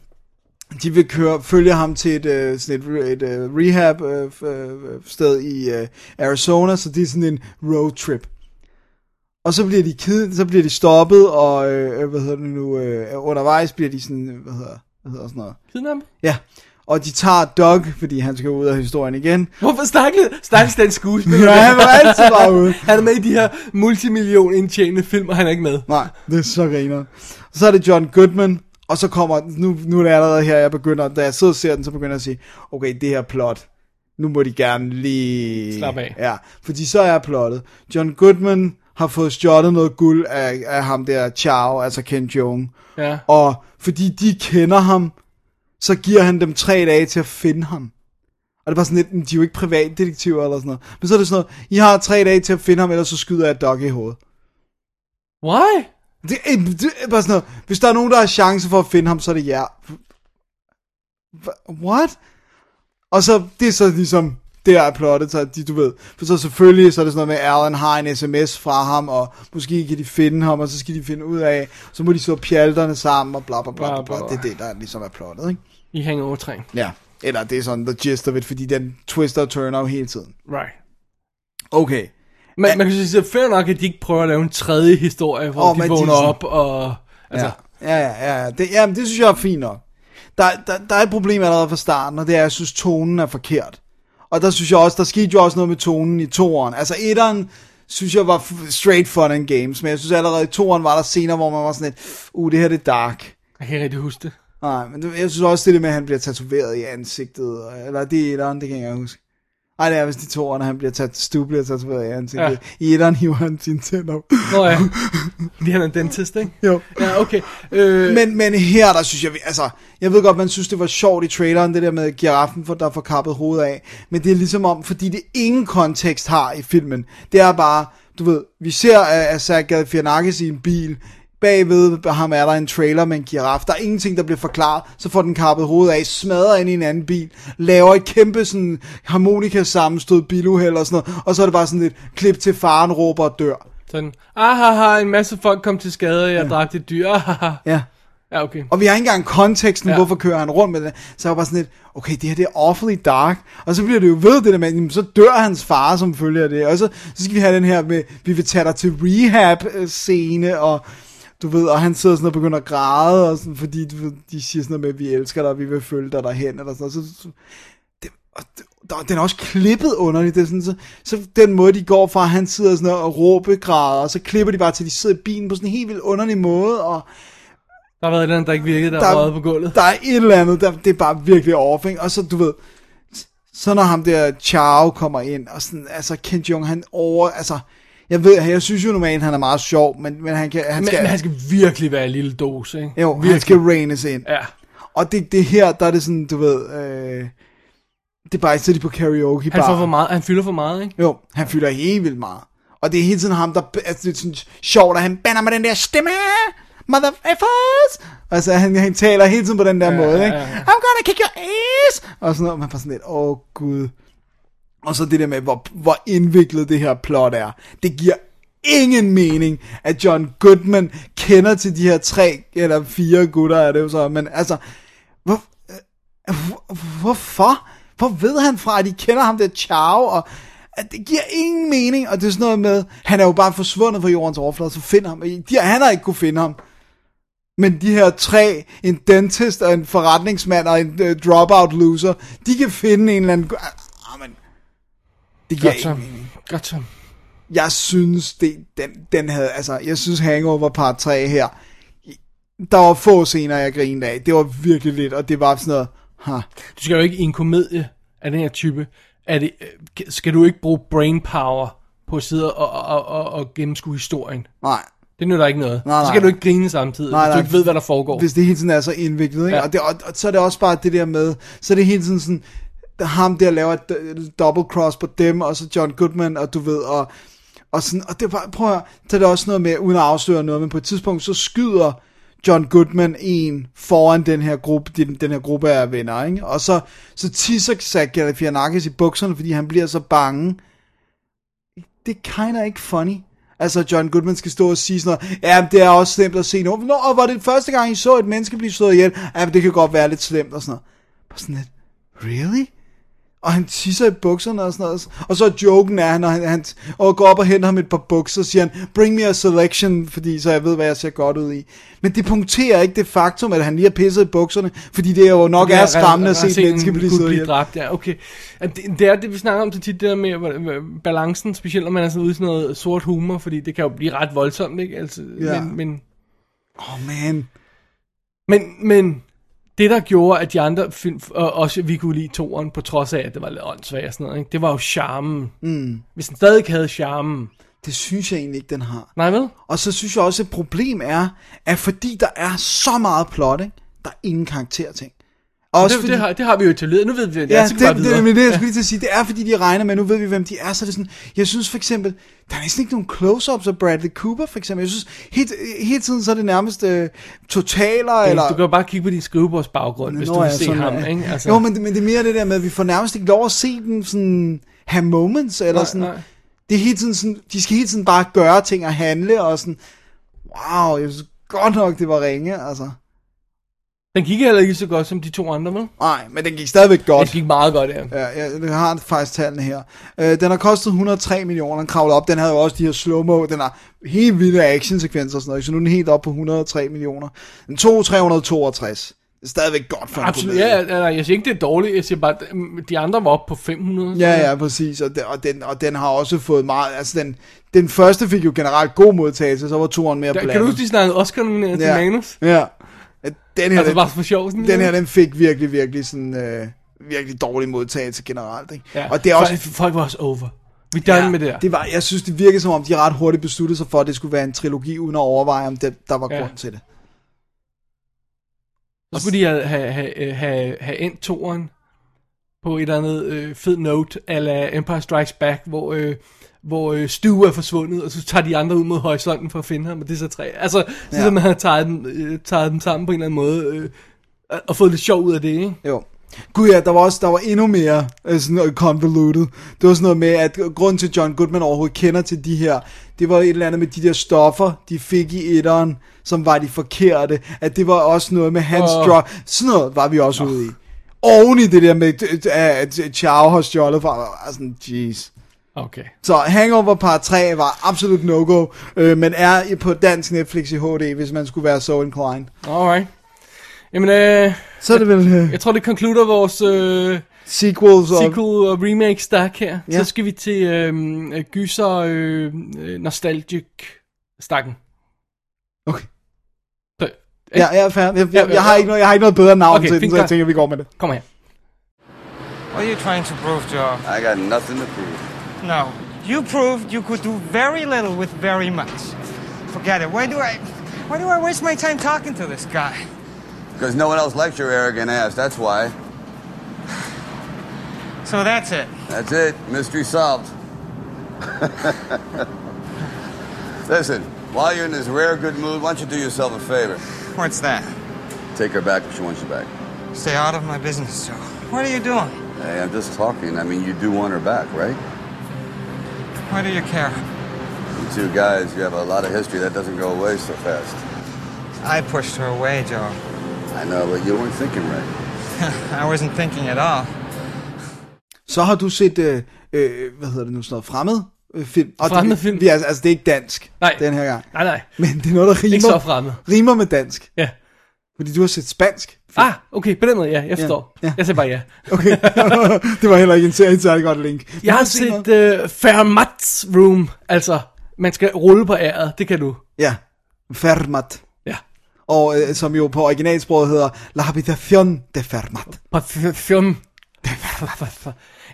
de vil køre, følge ham til et, uh, sådan et, et uh, rehab uh, uh, sted i uh, Arizona, så det er sådan en road trip. Og så bliver de kid, så bliver de stoppet, og øh, hvad hedder det nu, øh, undervejs bliver de sådan, hvad hedder, hvad hedder sådan noget. Kidnap? Ja, og de tager Doug, fordi han skal ud af historien igen. Hvorfor stakkels, stakkels den skuespiller? Ja, han var altid bare ude. Han er med i de her multimillion indtjenende film, og han er ikke med. Nej, det er så griner. Så er det John Goodman, og så kommer, nu, nu er det allerede her, jeg begynder, da jeg sidder og ser den, så begynder jeg at sige, okay, det her plot, nu må de gerne lige... Slap af. Ja, fordi så er plottet. John Goodman har fået stjålet noget guld af, af ham der Chow, altså Ken Jeong. Ja. Og fordi de kender ham, så giver han dem tre dage til at finde ham. Og det bare sådan lidt, de er jo ikke privatdetektiver eller sådan noget. Men så er det sådan noget, I har tre dage til at finde ham, ellers så skyder jeg Doug i hovedet. Why? Det, er- det er bare sådan noget, hvis der er nogen, der har chance for at finde ham, så er det jer. What? Og så, det er så ligesom, det er plottet, så de, du ved. For så selvfølgelig, så er det sådan noget med, at Alan har en sms fra ham, og måske kan de finde ham, og så skal de finde ud af, så må de så pjalterne sammen, og bla bla bla bla, bla. Bla, bla, bla. Det er det, der ligesom er plottet, ikke? I hænger over træ. Ja. Eller det er sådan the gist of it, fordi den twister og turner hele tiden. Right. Okay. Men man kan sige, er fair nok, at de ikke prøver at lave en tredje historie, hvor oh, de vågner sådan- op og... Altså, Ja, ja, ja. ja. Det, jamen, det synes jeg er fint nok. Der, der, der er et problem allerede fra starten, og det er, at jeg synes, tonen er forkert. Og der synes jeg også, der skete jo også noget med tonen i toeren. Altså etteren, synes jeg var straight fun and games, men jeg synes allerede i toeren var der scener, hvor man var sådan lidt, uh, det her det er dark. jeg kan ikke rigtig huske det. Nej, men jeg synes også, det der med, at han bliver tatoveret i ansigtet, eller det er etteren, det kan jeg ikke huske. Nej, det er vist de to når han bliver tat, Stu bliver tatoveret i ansigtet. Ja. I etteren hiver han sine tænder. op. Nå ja, fordi han er en dentist, ikke? Jo. Ja, okay. Øh, Men, men her, der synes jeg, altså, jeg ved godt, man synes, det var sjovt i traileren, det der med giraffen, for der får kappet hovedet af. Men det er ligesom om, fordi det ingen kontekst har i filmen. Det er bare, du ved, vi ser uh, Asad Galifianakis i en bil, bagved ham er der en trailer med en giraf. Der er ingenting, der bliver forklaret. Så får den kappet hovedet af, smadrer ind i en anden bil, laver et kæmpe sådan harmonika sammenstød biluheld og sådan noget. Og så er det bare sådan et klip til faren råber og dør. sådan, ahaha, en masse folk kom til skade, og jeg ja. dræbte et dyr, ahaha. Ja. Ja, okay. Og vi har ikke engang konteksten, Ja. hvorfor kører han rundt med det. Så jeg var bare sådan lidt, okay, det her det er awfully dark. Og så bliver det jo ved det der med, så dør hans far som følge af det. Og så, så skal vi have den her med, vi vil tage dig til rehab-scene, og du ved, og han sidder sådan og begynder at græde, og sådan, fordi du ved, de siger sådan noget med, at vi elsker dig, og vi vil følge dig derhen, eller sådan noget. Så, så, det, og der, den er også klippet underligt. Det er sådan, så, så den måde, de går fra, han sidder sådan og råbegræder, og så klipper de bare til, de sidder i bilen på sådan en helt vildt underlig måde, og Der har været et eller andet, der ikke virkede, der, Der- på gulvet. der er et eller andet, der, det er bare virkelig ikke? Og så, du ved, så når ham der Chao kommer ind, og sådan, altså, Ken Jong, han over, altså, jeg ved, jeg synes jo normalt, han er meget sjov, men, men han, kan, han skal, men han skal virkelig være en lille dose, ikke? jo, virkelig. han skal reines ind. Ja. Og det, det her, der er det sådan, du ved, øh, det er bare så de på karaoke Han får for meget, han fylder for meget, ikke? Jo, han fylder helt vildt meget. Og det er hele tiden ham, der altså, det er sådan sjovt, at han bander med den der stemme. Motherfuckers! Altså, han, han taler hele tiden på den der Ja, måde, ja, ikke? ja. I'm gonna kick your ass! Og sådan noget, man får sådan lidt, åh oh, gud. Og så det der med, hvor, hvor indviklet det her plot er. Det giver ingen mening, at John Goodman kender til de her tre eller fire gutter, er det jo så, men altså, hvor, øh, hvor, hvorfor? Hvor ved han fra, at de kender ham der Chow, og at det giver ingen mening, og det er sådan noget med, han er jo bare forsvundet fra jordens overflade, så find ham. De, han har ikke kunne finde ham. Men de her tre, en dentist og en forretningsmand og en uh, dropout loser, de kan finde en eller anden... Det giver Godt så. Godt så. Jeg synes, det, den, den havde, altså, jeg synes Hangover part 3 her, der var få scener, jeg grinede af. Det var virkelig lidt, og det var sådan noget, ha. Du skal jo ikke i en komedie af den her type, er det, øh, skal du ikke bruge brain power på at sidde og, og, og, og gennemskue historien. Nej, Det nytter ikke noget. Nej, Så nej. skal du ikke grine samtidig, Nej, hvis du nej. ikke ved, hvad der foregår. hvis det hele tiden er så indviklet, ikke? Ja. Og, det, og, og, så er det også bare det der med, så er det hele tiden sådan, ham der laver et øh, double cross på dem, og så John Goodman, og du ved, og, og sådan, og det var, prøv at høre, det også noget med, uden at afsløre noget, men på et tidspunkt, så skyder John Goodman en foran den her gruppe, den, den her gruppe af venner, ikke? Og så, så tisser Zach Galifianakis i bukserne, fordi han bliver så bange. Det er kinda ikke funny. Altså, John Goodman skal stå og sige sådan noget, ja, det er også slemt at se nu. Nå, og var det første gang, I så et menneske blive slået ihjel? Ja, men det kan godt være lidt slemt og sådan noget. Bare sådan lidt, really? Og han tisser i bukserne og sådan noget. Og så er joken er, når han, han og går op og henter ham et par bukser, siger han, bring me a selection, fordi så jeg ved, hvad jeg ser godt ud i. Men det punkterer ikke det faktum, at han lige har pisset i bukserne, fordi det er jo nok er skræmmende at se et menneske blive slået blive dræbt. Ja, okay. Det, det er det, vi snakker om så tit, det der med balancen, specielt når man er sådan ude i sådan noget sort humor, fordi det kan jo blive ret voldsomt, ikke? Altså, Ja. men, men, oh, man. men, men det, der gjorde, at de andre film, og også vi kunne lide toeren, på trods af, at det var lidt åndssvagt og sådan noget, ikke? det var jo charmen. Mm. Hvis den stadig havde charmen. Det synes jeg egentlig ikke, den har. Nej, vel? Og så synes jeg også, et problem er, at fordi der er så meget plot, ikke? der er ingen karakterting. Også Det, fordi, det, har, det har vi jo led. Nu ved vi, det. Ja, Ja, så det, bare det, videre. det, men det, jeg skulle lige til at sige, det er fordi, de regner med, nu ved vi, hvem de er, så er det sådan, jeg synes for eksempel, der er næsten ikke nogen close-ups af Bradley Cooper, for eksempel. Jeg synes, hele, hele tiden så er det nærmest øh, totaler, Ja, eller... Du kan jo bare kigge på din skrivebordsbaggrund, hvis Nå, du vil ja, se sådan ham, ikke? Altså, Jo, men, det- men det er mere det der med, at vi får nærmest ikke lov at se dem sådan, have moments, eller Nej, sådan, nej. det er hele tiden sådan, de skal hele tiden bare gøre ting og handle, og sådan, wow, jeg synes godt nok, det var ringe, altså. Den gik heller ikke så godt som de to andre, vel? Nej, men den gik stadigvæk godt. Den gik meget godt, ja. Ja, jeg, jeg har faktisk tallene her. Øh, den har kostet 103 millioner, den kravler op. Den havde jo også de her slow-mo, den har helt vilde actionsekvenser og sådan noget, så nu er den helt op på 103 millioner. Den tog 362. Det er stadigvæk godt for en Absolut. komedie. Ja, ja, jeg siger ikke, det er dårligt. Jeg siger bare, mm, de andre var oppe på 500. Ja, ja, præcis. Og den, og, den, og den har også fået meget... Altså, den, den første fik jo generelt god modtagelse, så var toeren mere blandet. kan du huske, de snakkede Oscar nomineret til ja. Manus? Ja. Den her, Altså den, bare for sjov sådan. den her, den fik virkelig, virkelig sådan... Øh, virkelig dårlig modtagelse generelt, ikke? Ja. Og det er også... Folk, folk var også over. Vi er done med det der. det var, jeg synes, det virkede som om, de ret hurtigt besluttede sig for, at det skulle være en trilogi, uden at overveje, om det, der var Ja. grund til det. Så skulle de have, have, have, have, have endt toren på et eller andet øh, fed note, ala Empire Strikes Back, hvor, øh, hvor øh, Stu er forsvundet, og så tager de andre ud mod horisonten for at finde ham, og det er så tre. Altså, så Ja. ja. man har taget dem, øh, taget dem sammen på en eller anden måde, øh, og- fået lidt sjov ud af det, ikke? Jo. Gud ja, der var også der var endnu mere øh, sådan noget convoluted. Det var sådan noget med, at grund til, John Goodman overhovedet kender til de her, det var et eller andet med de der stoffer, de fik i etteren, som var de forkerte. At det var også noget med hans Åh. drug. Sådan noget var vi også ude i. Oven i det der med, øh, at Chow har stjålet fra, sådan, jeez. Okay. Så Hangover Part 3 var absolut no-go, øh, men er i- på dansk Netflix i HD, hvis man skulle være so inclined. Alright. Jamen, øh, Så er det vel øh, jeg tror, det konkluder vores øh, sequels og... sequel og remake stak her. Ja. Så skal vi til øh, gyser øh, øh, nostalgic stakken. Okay. Så, Ja, jeg er færdig. Jeg, jeg, ja, jeg, har ikke noget, jeg har ikke noget bedre navn Okay, til den, så jeg tænker, vi går med det. Kom her. What are you trying to prove, Joe? I got nothing to prove. No. You proved you could do very little with very much. Forget it. Why do I why do I waste my time talking to this guy? Because no one else likes your arrogant ass, that's why. So that's it. That's it. Mystery solved. Listen, while you're in this rare good mood, why don't you do yourself a favor? What's that? Take her back if she wants you back. Stay out of my business, Joe. What are you doing? Hey, I'm just talking. I mean, you do want her back, right? Why do you care? You two guys, you have a lot of history. That doesn't go away so fast. I pushed her away, Joe. I know, but you weren't thinking right. I wasn't thinking at all. Så har du set, øh, øh, hvad hedder det nu, sådan noget fremmed øh, film. Og Fremmed det, film? Vi, altså, altså, det er ikke dansk, Nej. den her gang. Nej, nej. Men det er noget, der rimer, Ikke så fremmed. rimer med dansk. Ja. Fordi du har set spansk. Ah, okay, på den måde, ja, jeg forstår. Ja, ja. Jeg siger bare ja. Okay, det var heller ikke en særlig, særlig godt link. Jeg har set uh, Fermat's Room, altså, man skal rulle på æret, det kan du. Ja, Fermat. Ja. Og øh, som jo på originalsproget hedder La Habitación de Fermat. Parfum.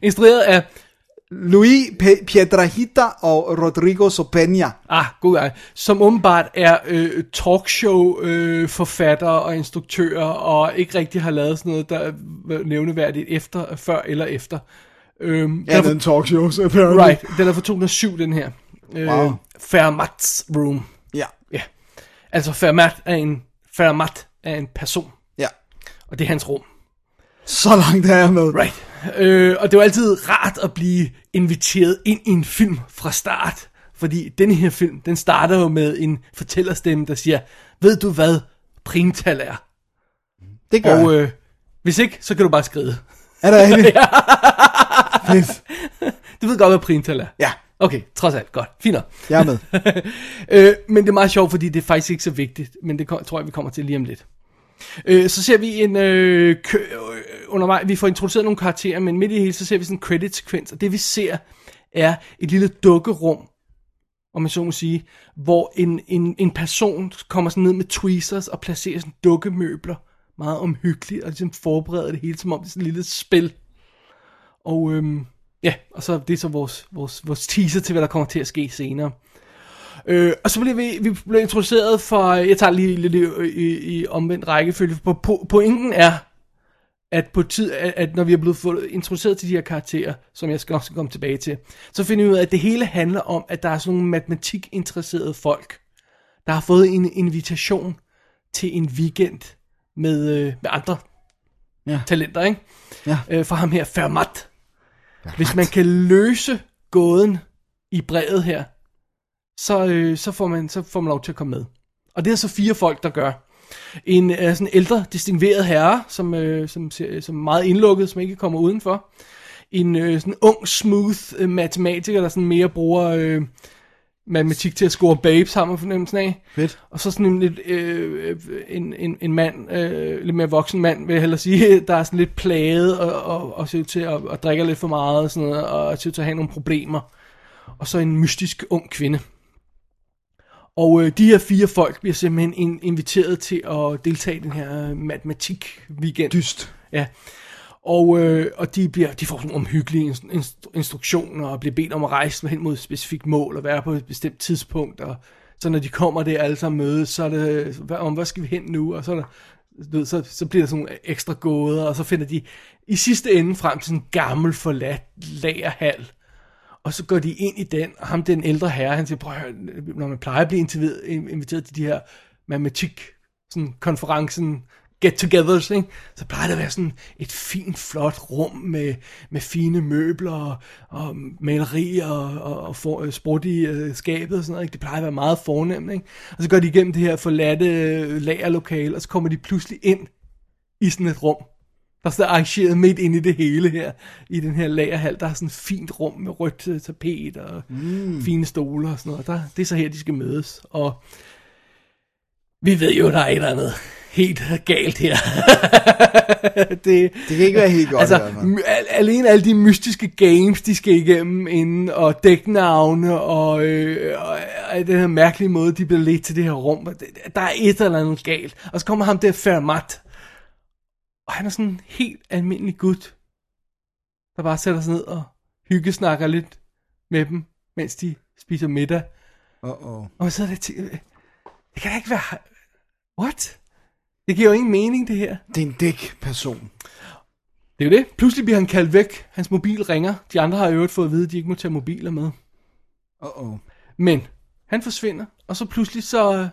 Instrueret af, Luis Pe- Piedrahita og Rodrigo Sopeña. ah, god som åbenbart er øh, talkshow øh, og instruktører, og ikke rigtig har lavet sådan noget, der er nævneværdigt efter, før eller efter. Øhm, Ja, den er den talkshows, apparently. Right, den er fra 2007, den her. Øh, Wow. Fermat's Room. Ja, Ja. Altså, Fermat er en, Fermat er en person, ja. og det er hans rum. Så langt er jeg med. Right. Øh, og det var altid rart at blive inviteret ind i en film fra start. Fordi den her film, den starter jo med en fortællerstemme, der siger, ved du hvad primtal er? Det gør Og øh, hvis ikke, så kan du bare skride. Er der ikke? Fedt. Du ved godt, hvad primtal er. Ja, Okay, trods alt, godt. Fint jeg er med. øh, men det er meget sjovt, fordi det er faktisk ikke så vigtigt. Men det tror jeg, vi kommer til lige om lidt. Øh, så ser vi en øh, kø, øh, undervej, vi får introduceret nogle karakterer, men midt i det hele, så ser vi sådan en credit-sekvens, og det vi ser er et lille dukkerum, om man så må sige, hvor en, en, en person kommer sådan ned med tweezers og placerer sådan dukkemøbler, meget omhyggeligt, og ligesom forbereder det hele, som om det er sådan et lille spil. Og øhm, ja, og så det er så vores, vores, vores teaser til, hvad der kommer til at ske senere. Øh, og så bliver vi, vi bliver introduceret for, jeg tager lige lidt i, i, i omvendt rækkefølge, på, på, pointen er, at på tid, at, at når vi er blevet introduceret til de her karakterer, som jeg skal også komme tilbage til, så finder vi ud af, at det hele handler om, at der er sådan nogle matematikinteresserede folk, der har fået en invitation til en weekend med, øh, med andre Ja. talenter, ikke? Ja. Øh, fra ham her, Fermat. Hvis man kan løse gåden i brevet her, så, øh, så, får man, så får man lov til at komme med. Og det er så fire folk, der gør. En uh, sådan ældre, distingueret herre, som, uh, som, som er meget indlukket, som ikke kommer udenfor. En uh, sådan ung, smooth uh, matematiker, der sådan mere bruger uh, matematik til at score babes, har man fornemmelsen af. Fedt. Og så sådan en lidt, øh, en, en, en mand, øh, lidt mere voksen mand, vil jeg hellere sige, der er sådan lidt plaget og, og, og ser ud til at og drikker lidt for meget og sådan noget, og ser ud til at have nogle problemer. Og så en mystisk ung kvinde. Og øh, de her fire folk bliver simpelthen in, inviteret til at deltage i den her øh, matematik-weekend. Dyst. Ja. Og, øh, og de, bliver, de får sådan nogle omhyggelige inst- inst- instruktioner og bliver bedt om at rejse hen mod et specifikt mål og være på et bestemt tidspunkt. Og så når de kommer der alle sammen mødes, så er det, hvad, om hvad skal vi hen nu? Og så, er der, ved, så, så bliver der sådan nogle ekstra gåder, og så finder de i sidste ende frem til en gammel forladt lagerhal. Og så går de ind i den, og ham den ældre herre, han siger, prøv at høre, når man plejer at blive inviteret, inviteret til de her matematik, sådan konferencen, get-togethers, ikke? så plejer det at være sådan et fint, flot rum med, med fine møbler og, og malerier og, og, og for, sprudt i øh, skabet og sådan noget. Ikke? Det plejer at være meget fornemt. Ikke? Og så går de igennem det her forladte øh, lagerlokale, og så kommer de pludselig ind i sådan et rum. Der er sådan arrangeret midt ind i det hele her, i den her lagerhal. Der er sådan et fint rum med rødt øh, tapet og mm. fine stoler og sådan noget. Der, det er så her, de skal mødes. Og vi ved jo, der er et eller andet helt galt her. det, Det kan ikke være helt godt altså, al- alene alle de mystiske games, de skal igennem inden, og dæknavne, og, øh, og, og den her mærkelige måde, de bliver ledt til det her rum. Der er et eller andet galt. Og så kommer ham der Fermat, og han er sådan en helt almindelig gut, der bare sætter sig ned og hyggesnakker lidt med dem, mens de spiser middag. Uh-oh. Og man sidder der og tænker, det kan da ikke være... What? Det giver jo ingen mening, det her. Det er en dæk-person. Det er jo det. Pludselig bliver han kaldt væk. Hans mobil ringer. De andre har i øvrigt fået at vide, at de ikke må tage mobiler med. Uh-oh. Men han forsvinder, og så pludselig så,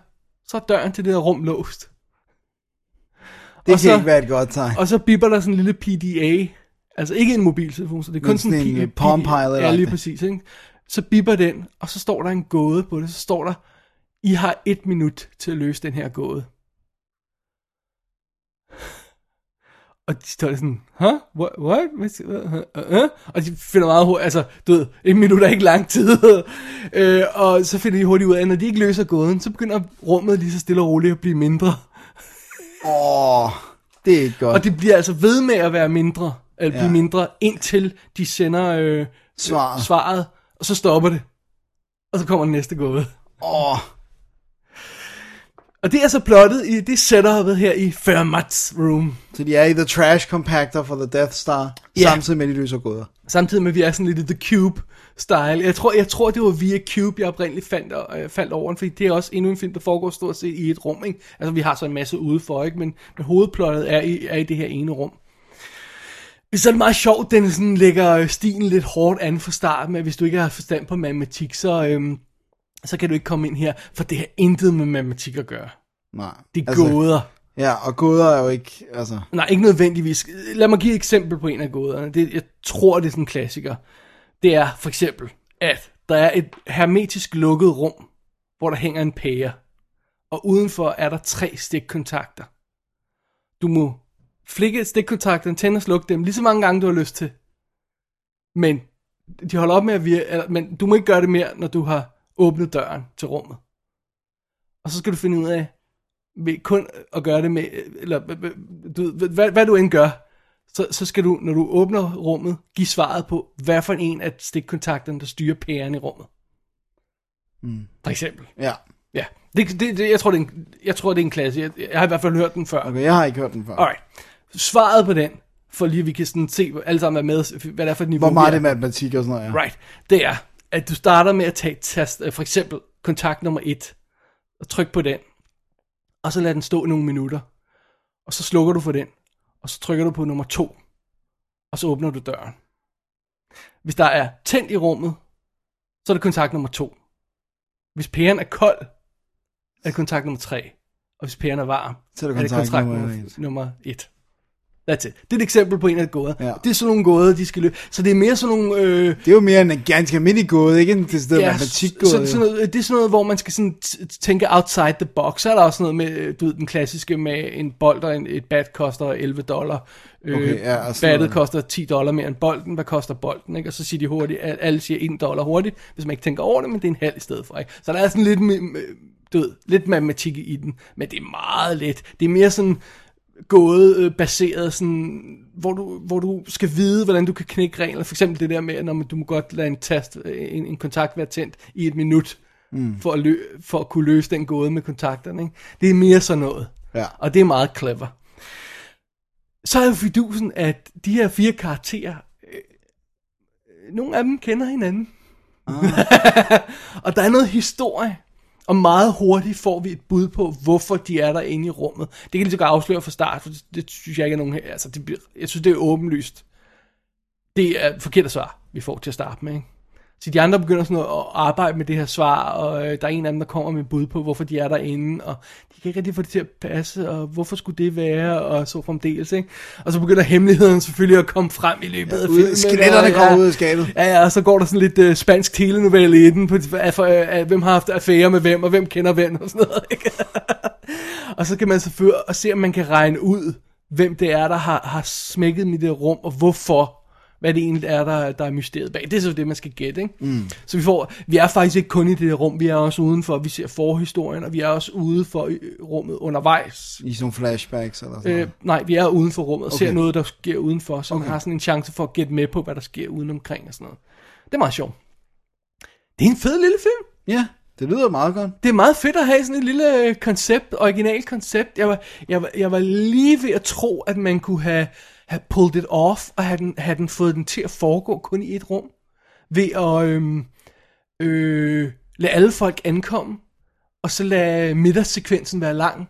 så er døren til det her rum låst. Det kan så- ikke være et godt tegn. Og så bipper der sådan en lille PDA. Altså ikke en mobiltelefon, så det er kun Men sådan, en, øh, Palm PDA. Pilot Ja, lige præcis. Ikke? Så bipper den, og så står der en gåde på det. Så står der, I har et minut til at løse den her gåde. Og de står sådan, huh? What? what? Uh, uh? Og de finder meget hurtigt, altså, du ved, et minut er ikke lang tid. øh, og så finder de hurtigt ud af, at når de ikke løser gåden, så begynder rummet lige så stille og roligt at blive mindre. Åh, det er ikke godt. Og det bliver altså ved med at være mindre, eller blive Ja. mindre, indtil de sender øh, Svaret. svaret, og så stopper det. Og så kommer den næste gåde. Åh, Og det er så plottet i det setupet her i Fermat's Room. så de er i The Trash Compactor for The Death Star, Ja. samtidig med, de løser gåder. Samtidig med, at vi er sådan lidt i The Cube-style. Jeg tror, jeg tror, det var via Cube, jeg oprindeligt fandt, øh, faldt over fordi det er også endnu en film, der foregår stort set i et rum. Ikke? Altså, vi har så en masse udefor, ikke? Men, men hovedplottet er i, er i det her ene rum. Så er det meget sjovt, den sådan lægger øh, stilen lidt hårdt an fra starten, at hvis du ikke har forstand på matematik, så, øhm, så kan du ikke komme ind her, for det har intet med matematik at gøre. Nej. Det er altså, gåder. Ja, og gåder er jo ikke, altså... Nej, ikke nødvendigvis. Lad mig give et eksempel på en af gåderne. Det, jeg tror, det er sådan en klassiker. Det er for eksempel, at der er et hermetisk lukket rum, hvor der hænger en pære. Og udenfor er der tre stikkontakter. Du må flikke stikkontakterne, tænde og slukke dem lige så mange gange, du har lyst til. Men de holder op med at virke, men du må ikke gøre det mere, når du har åbnet døren til rummet. Og så skal du finde ud af, ved kun at gøre det med, eller du, hvad, hvad du end gør, så, så skal du, når du åbner rummet, give svaret på, hvad for en af stikkontakterne, der styrer pæren i rummet. Mm. For eksempel. Ja. Ja, det, det, det, jeg, tror, det er en, jeg tror, det er en klasse. Jeg, jeg har i hvert fald hørt den før. Okay, jeg har ikke hørt den før. Alright. Svaret på den, for lige vi kan sådan se, alle sammen er med, hvad det er for et niveau. Hvor meget er matematik og sådan noget, ja. Right. Det er, at du starter med at tage tast, øh, for eksempel kontakt nummer 1, og tryk på den, og så lad den stå nogle minutter, og så slukker du for den, og så trykker du på nummer 2, og så åbner du døren. Hvis der er tændt i rummet, så er det kontakt nummer 2. Hvis pæren er kold, er det kontakt nummer 3. Og hvis pæren er varm, Så er det er det kontakt nummer 1. That's it. Det er et eksempel på en af gåder. Ja. Det er sådan nogle gåder, de skal løse. Så det er mere sådan nogle... Øh, Det er jo mere en ganske almindelig gåde, ikke en decideret ja, matematikgåde. så, sådan noget, det er sådan noget, hvor man skal sådan tænke outside the box. Så er der også noget med, øh, du ved, den klassiske med en bold og en, et bat koster 11 dollar. Øh, Okay, ja, battet koster 10 dollar mere end bolden. Hvad koster bolden? Ikke? Og så siger de hurtigt, at alle siger 1 dollar hurtigt, hvis man ikke tænker over det, men det er en halv i stedet for. Ikke? Så der er sådan lidt, du ved, lidt matematik i den, men det er meget let. Det er mere sådan gået øh, baseret sådan, hvor du, hvor du skal vide, hvordan du kan knække regler. For eksempel det der med, at når man, du må godt lade en, tast, øh, en, en kontakt være tændt i et minut, mm. for, at lø, for at kunne løse den gåde med kontakterne. Ikke? Det er mere sådan noget. Ja. Og det er meget clever. Så er jo fidusen, at de her fire karakterer, øh, øh, nogle af dem kender hinanden. Ah. og der er noget historie. Og meget hurtigt får vi et bud på, hvorfor de er der inde i rummet. Det kan lige så godt afsløre fra start, for det, det synes jeg ikke er nogen her. Altså, det, jeg synes, det er åbenlyst. Det er forkert svar, vi får til at starte med. Ikke? Så de andre begynder sådan at arbejde med det her svar, og øh, der er en af dem, der kommer med bud på, hvorfor de er derinde, og de kan ikke rigtig få det til at passe, og hvorfor skulle det være, og så fremdeles, ikke? Og så begynder hemmeligheden selvfølgelig at komme frem i løbet af ud- filmen. skeletterne og, kommer ud af skabet. Ja, ja, og så går der sådan lidt øh, spansk telenovelle i den, på, af, for, af, hvem har haft affære med hvem, og hvem kender hvem, og sådan noget, ikke? og så kan man selvfølgelig og se, om man kan regne ud, hvem det er, der har, har smækket dem i det rum, og hvorfor hvad det egentlig er, der, der er mysteriet bag. Det er så det, man skal gætte, ikke? Mm. Så vi, får, vi er faktisk ikke kun i det rum, vi er også udenfor, vi ser forhistorien, og vi er også ude for øh, rummet undervejs. I sådan nogle flashbacks eller sådan Øh, noget. nej, vi er uden for rummet og Okay. ser noget, der sker udenfor, så man Okay. har sådan en chance for at gætte med på, hvad der sker udenomkring og sådan noget. Det er meget sjovt. Det er en fed lille film. Ja, det lyder meget godt. Det er meget fedt at have sådan et lille øh, koncept, original koncept. Jeg var, jeg, var, jeg var lige ved at tro, at man kunne have, have pulled it off, og have den, have den fået den til at foregå kun i et rum. Ved at øhm, øh, lade alle folk ankomme, og så lade middagssekvensen være lang,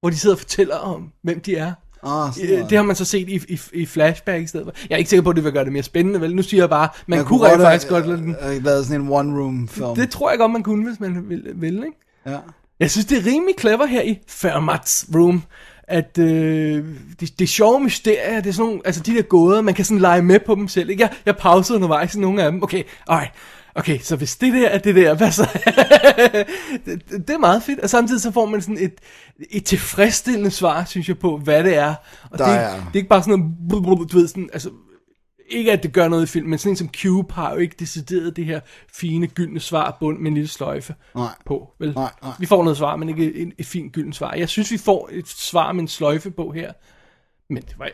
hvor de sidder og fortæller om, hvem de er. Ah, Øh. Det har man så set i, i, i flashback i stedet for. Jeg er ikke sikker på, at det vil gøre det mere spændende, vel? Nu siger jeg bare, man, man kunne rent have- faktisk godt lade den. øh, lavet sådan en one-room film. Det tror jeg godt, man kunne, hvis man ville, ville ikke? Ja. Jeg synes, det er rimelig clever her i Fermats Room, at øh, det, det er sjove mysterier, det er sådan nogle, altså de der gåder, man kan sådan lege med på dem selv, ikke? Jeg, jeg pausede undervejs i nogle af dem, okay, alright, okay, så hvis det der er det der, hvad så? det, det, er meget fedt, og samtidig så får man sådan et, et tilfredsstillende svar, synes jeg, på, hvad det er. Og Der det, er- det er ikke bare sådan noget, du ved, sådan, altså, ikke at det gør noget i film, men sådan en som Cube har jo ikke decideret det her fine, gyldne svar bund med en lille sløjfe Nej. på. Vel? Nej, nej. Vi får noget svar, men ikke et, et fint gyldent svar. Jeg synes, vi får et svar med en sløjfe på her. Men det var...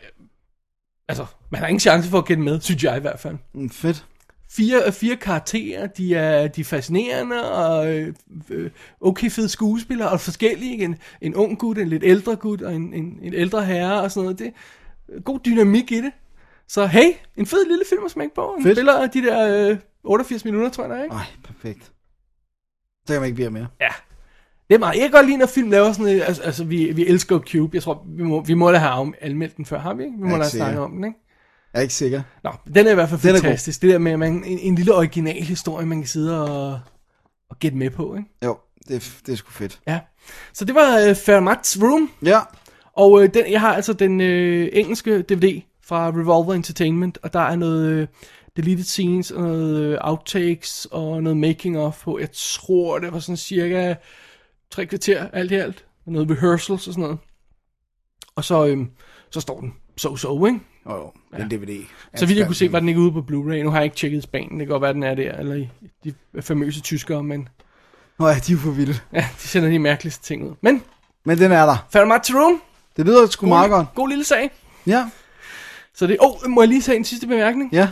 Altså, man har ingen chance for at gætte med, synes jeg i hvert fald. Mm, fedt. Fire, fire karakterer, de er, de er fascinerende og øh, øh, okay fede skuespillere og forskellige. En, en ung gut, en lidt ældre gut og en, en, en ældre herre og sådan noget. Det god dynamik i det. Så hey, en fed lille film at smække på. Fedt. spiller de der øh, 88 minutter, tror jeg, der er, ikke? Ej, perfekt. Så kan man ikke blive mere. Ja. Det er meget. Jeg kan godt lide, når film laver sådan altså, altså vi, vi elsker Cube. Jeg tror, vi må, vi må da have om- anmeldt den før, har vi ikke? Vi må da have ikke sikker. om den, ikke? Jeg er ikke sikker. Nå, den er i hvert fald Den er god. fantastisk. Det der med, at man, en, en lille original historie, man kan sidde og, og gætte med på, ikke? Jo, det, er- det er sgu fedt. Ja. Så det var uh, Fermat's Room, Ja, og øh, den, jeg har altså den øh, engelske DVD fra Revolver Entertainment, og der er noget øh, deleted scenes, og noget øh, outtakes, og noget making of på, jeg tror det var sådan cirka tre kvarter alt i alt, og noget rehearsals og sådan noget. Og så, øh, så står den so-so, ikke? jo, jo, det er en DVD. Så vidt jeg kunne se, var den ikke ude på Blu-ray. Nu har jeg ikke tjekket Spanien, det kan godt være, den er der, eller i de famøse tyskere, men Nå ja, de er for vilde. ja, de sender de mærkeligste ting ud. Men, Men den er der. Fermat Room, Det lyder sgu meget godt. god lille sag. Ja, Så det, oh, må jeg lige sige en sidste bemærkning? ja.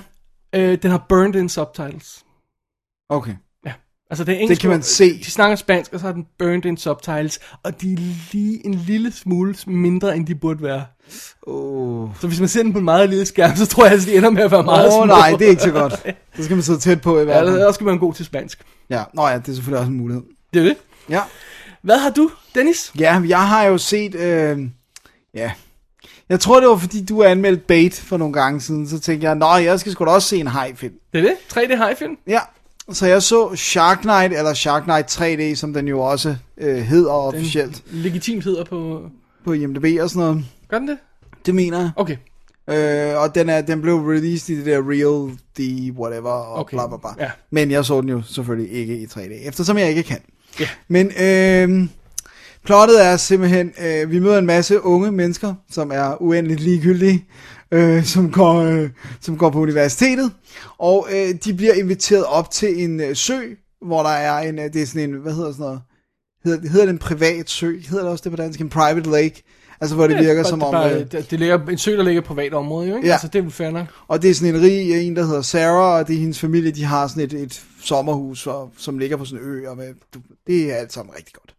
Øh, den har burned in subtitles. Okay. Ja. Altså det er engelsk, kan man se. De snakker spansk, og så har den burned in subtitles, og de er lige en lille smule mindre, end de burde være. Åh, Så hvis man ser den på en meget lille skærm, så tror jeg, at de ender med at være meget oh, små. nej, det er ikke så godt. Så skal man sidde tæt på i Ja, hvert fald. der skal man god til spansk. Ja, nå ja, det er selvfølgelig også en mulighed. Det er det. Ja. Hvad har du, Dennis? Ja, jeg har jo set, øh, ja, jeg tror det var fordi du anmeldte Bait for nogle gange siden, så tænkte jeg, nå, jeg skal sgu da også se en hajfilm. Det er det. 3D high-film. Ja, så jeg så Shark Knight, eller Shark Knight 3D, som den jo også øh, hedder officielt Legitimt hedder på... på IMDb og sådan noget. Gør den det? Det mener jeg. Okay. Øh, og den, er, den blev released i det der Real D whatever og okay. bla bla bla. ja. Men jeg så den jo selvfølgelig ikke i 3D, eftersom jeg ikke kan. Ja. Men øh, plottet er simpelthen, øh, vi møder en masse unge mennesker, som er uendeligt ligegyldige, øh, som, går, øh, som går på universitetet, og øh, de bliver inviteret op til en øh, sø, hvor der er en, øh, det er sådan en, hvad hedder sådan noget, hedder, hedder det en privat sø, hedder det også det på dansk, en private lake, altså hvor det virker Og som det, om... bare, øh, det, det ligger, en sø, der ligger på privat område, jo, ikke? Ja. Altså, det er vel fair nok. Og det er sådan en rig en, der hedder Sarah, og det er hendes familie, de har sådan et, et sommerhus, og, som ligger på sådan en ø, og med, du, det er alt sammen rigtig godt.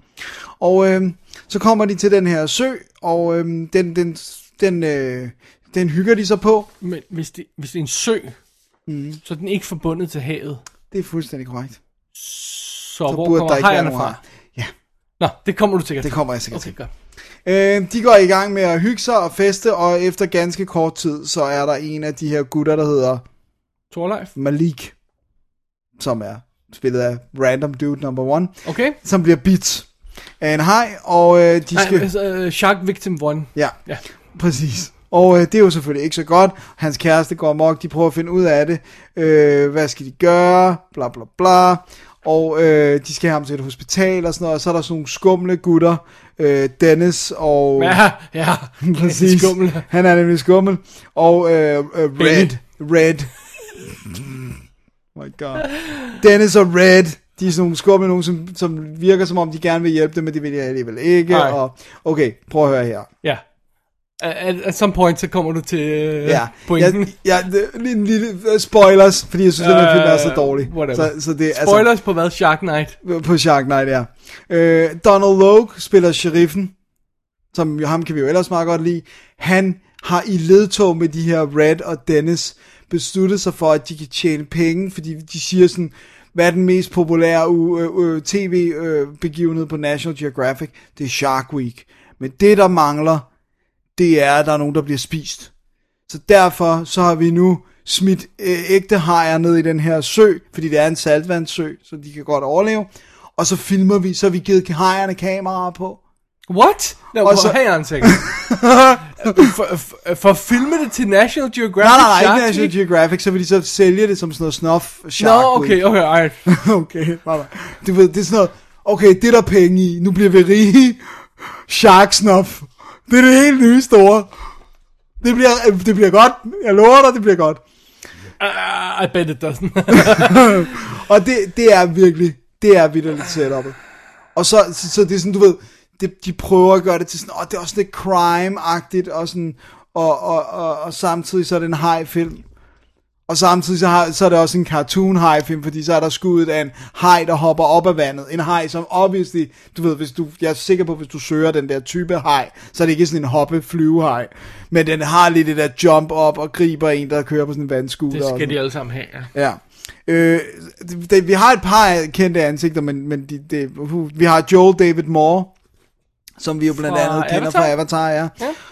Og øh, så kommer de til den her sø, og øh, den, den, den, øh, den hygger de sig på. Men hvis det, hvis det er en sø, mm. så er den ikke forbundet til havet. Det er fuldstændig korrekt. Så, Så hvor kommer hejerne fra? hajer. Ja. Nå, det kommer du sikkert Det kommer jeg sikkert okay, til. godt. Øh, de går i gang med at hygge sig og feste, og efter ganske kort tid, så er der en af de her gutter, der hedder Torleif. Malik, som er spillet af Random Dude Number One, Okay. som bliver bit af en hej, og øh, de skal... uh, Shark Victim 1. Ja, Ja. præcis. Og øh, det er jo selvfølgelig ikke så godt. Hans kæreste går amok, de prøver at finde ud af det. Øh, hvad skal de gøre? Bla bla bla. Og øh, de skal have ham til et hospital og sådan noget. Og så er der sådan nogle skumle gutter. Øh, Dennis og... Ja, ja. Præcis. Skummel. Han er nemlig skummel. Og øh, øh, Red. Red. my god. Dennis og Red. De er sådan nogle skumle nogen, som, som virker som om, de gerne vil hjælpe dem, men det vil de alligevel ikke. Nej. Og, okay, prøv at høre her. Ja. At, at some point, så kommer du til uh, Ja, pointen. jeg, jeg, det- en lille uh, spoilers, fordi jeg synes, at den film er så Øh, dårlig. whatever. Så, så det, er Spoilers på hvad? Shark Knight. Altså, på Shark Knight, ja. Øh, Donald Logue spiller sheriffen, som jo, ham kan vi jo ellers meget godt lide. Han har i ledtog med de her Red og Dennis besluttet sig for, at de kan tjene penge, fordi de siger sådan, hvad er den mest populære uh, uh, tv-begivenhed på National Geographic? Det er Shark Week. Men det, der mangler, det er, at der er nogen, der bliver spist. Så derfor så har vi nu smidt øh, ægte hajer ned i den her sø, fordi det er en saltvandssø, så de kan godt overleve. Og så filmer vi, så har vi givet hajerne kameraer på. What? No, Og så- så... Her en second. for, for, for filme det til National Geographic Nej, nej, nej, Shark ikke National? Geographic, så vil de så sælge det som sådan noget snuff Nå, shark okay, okay, alright. okay, nej. Du ved, det er sådan noget, okay, det er der penge i, nu bliver vi rige. Shark snuff. Det er det helt nye store. Det bliver, det bliver godt. Jeg lover dig, det bliver godt. Uh, I bet it doesn't. Og det, det er virkelig, det er vildt setupet. Og så, så, så det er sådan, du ved, det, de prøver at gøre det til sådan, åh, det er også lidt crime-agtigt, og sådan, og, og, og, og samtidig så er det en haj-film. Og samtidig så, har, så er det også en cartoon haj-film, fordi så er der skuddet af en haj, der hopper op af vandet. En haj, som obviously, du ved, hvis du, jeg er sikker på, hvis du søger den der type haj, så er det ikke sådan en hoppe flyvehaj Men den har lidt det der jump op og griber en, der kører på sådan en vandskuter. det skal de alle sammen have, ja. Ja. Øh, det, det, vi har et par kendte ansigter, men, men de, det, uh, vi har Joel David Moore, som vi jo blandt Fra andet kender Avatar? fra Avatar, ja. ja.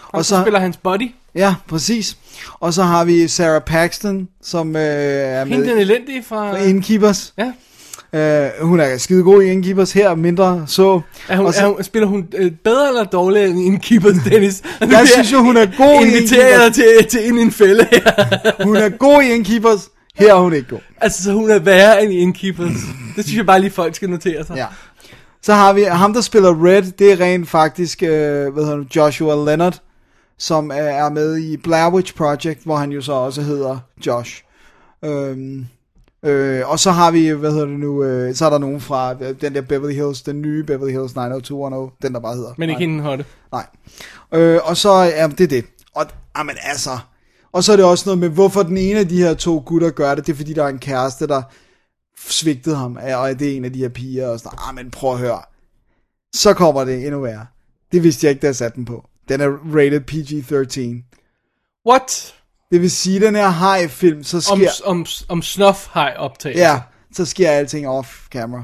Og så spiller hans buddy. ja, præcis. Og så har vi Sarah Paxton, som øh, er Hende den elendige fra... i Innkeepers. Ja. Øh, hun er skide god i Innkeepers her, mindre så. Er hun, og så er hun, spiller hun øh, bedre eller dårligere end Innkeepers, Dennis? jeg synes jo, hun er god i Inviterer dig til, til ind i en fælde her. Hun er god i Innkeepers. Her er hun ikke god. altså, så hun er værre end i Innkeepers. Det synes jeg bare lige, folk skal notere sig. Ja. Så har vi ham, der spiller Red, det er rent faktisk, øh, hvad hedder det, Joshua Leonard, som er, er med i Blair Witch Project, hvor han jo så også hedder Josh. Øhm, øh, og så har vi, hvad hedder det nu, øh, så er der nogen fra øh, den der Beverly Hills, den nye Beverly Hills 90210, den der bare hedder. Men ikke hende hotte. Nej. Øh, og så, ja, det er det. Og, jamen altså, og så er det også noget med, hvorfor den ene af de her to gutter gør det, det er fordi, der er en kæreste, der svigtede ham, og det er en af de her piger, og sådan, ah, men prøv at høre. Så kommer det endnu værre. Det vidste jeg ikke, da jeg satte den på. Den er rated PG-13. What? Det vil sige, den her high-film, så Om, sker, om, om snuff high optag. ja, så sker alting off-camera.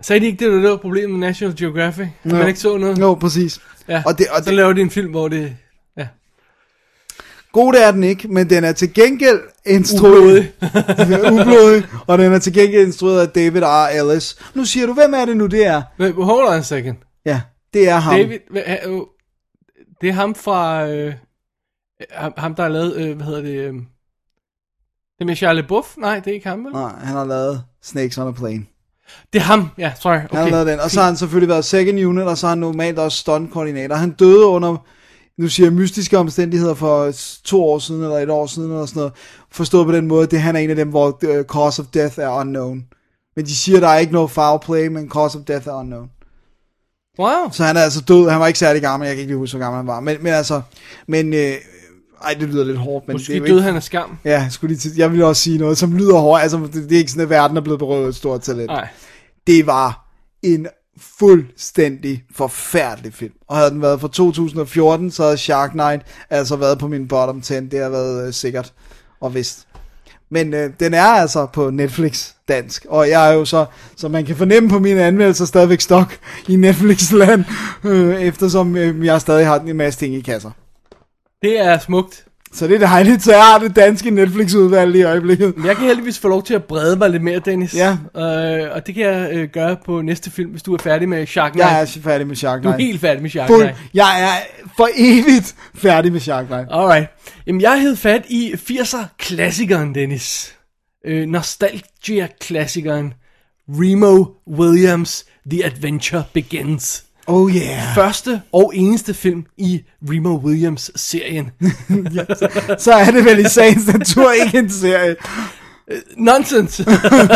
Sagde de ikke, det var det problemet med National Geographic? At Jo. man ikke så noget? Jo, præcis. Ja. Og det- og så det- laver de en film, hvor det... God er den ikke, men den er til gengæld instrueret... Ublodig. Ublodig, og den er til gengæld instrueret af David R. Ellis. Nu siger du, hvem er det nu, det er? Men hold on a second. Ja, det er ham. David... Øh, Det er ham fra... Øh, ham, ham, der har lavet... Øh, hvad hedder det? Øh, det er med Charlie Buff? Nej, det er ikke ham, vel? Nej, han har lavet Snakes on a Plane. Det er ham, ja, sorry. Okay. Han har lavet den. Og så har han selvfølgelig været second unit, og så har han normalt også stunt-koordinator. Han døde under, nu siger jeg, mystiske omstændigheder for to år siden, eller et år siden, eller sådan noget. Forstået på den måde, det han er en af dem, hvor uh, cause of death er unknown. Men de siger, der er ikke noget foul play, men cause of death er unknown. Wow. Så han er altså død. Han var ikke særlig gammel. Jeg kan ikke huske, hvor gammel han var. Men, men altså, men, øh, ej, det lyder lidt hårdt. Men det er Måske døde ikke, han af skam. Ja, skulle lige jeg ville også sige noget, som lyder hårdt. Altså, det, det er ikke sådan, at verden er blevet berøvet et stort talent. Nej. Det var en fuldstændig forfærdelig film. Og havde den været fra 2014, så havde Shark Knight altså været på min bottom 10. Det har været øh, sikkert og vist. Men øh, den er altså på Netflix dansk, og jeg er jo så, som man kan fornemme på mine anmeldelser, stadigvæk stok i Netflix-land, øh, eftersom øh, jeg stadig har en masse ting i kasser. Det er smukt. Så det er dejligt, så jeg har det danske Netflix-udvalg i øjeblikket. Jeg kan heldigvis få lov til at brede mig lidt mere, Dennis. Ja. Øh, og det kan jeg øh, gøre på næste film, hvis du er færdig med Shark Knight. Jeg er færdig med Shark Du er helt færdig med Shark Fuld, Knight. jeg er for evigt færdig med Shark Knight. Alright. Jamen, jeg hed fat i 80'er-klassikeren, Dennis. Øh, Nostalgia-klassikeren. Remo Williams' The Adventure Begins. Oh yeah. Første og eneste film i Remo Williams-serien. Så er det vel i sagens natur ikke en serie. Nonsense!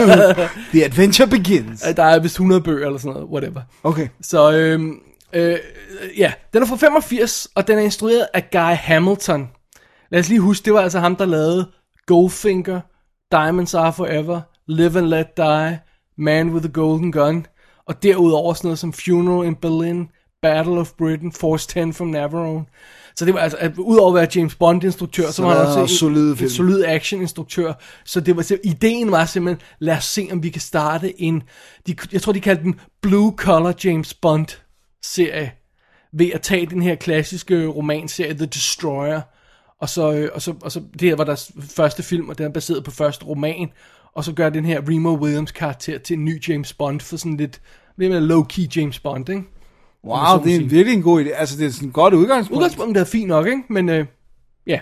The Adventure Begins. Der er vist 100 bøger eller sådan noget, whatever. Okay. Så øhm, øh, ja, den er fra 85, og den er instrueret af Guy Hamilton. Lad os lige huske, det var altså ham, der lavede Goldfinger, Diamonds Are Forever, Live and Let Die, Man with a Golden Gun, og derudover sådan noget som Funeral in Berlin, Battle of Britain, Force 10 from Navarone. Så det var altså, at udover at være James Bond-instruktør, så, Så var han også en- solide en film. solid action-instruktør. Så det var, så ideen var simpelthen, lad os se, om vi kan starte en, de, jeg tror, de kaldte den Blue Collar James Bond-serie, ved at tage den her klassiske romanserie, The Destroyer, og så, øh, og så, og så det her var deres første film, og den er baseret på første roman, og så gør den her Remo Williams karakter til en ny James Bond, for sådan lidt, lidt mere low-key James Bond, ikke? Wow, det er sige. en virkelig en god idé. Altså, det er sådan et godt udgangspunkt. Udgangspunktet er fint nok, ikke? Men øh, ja.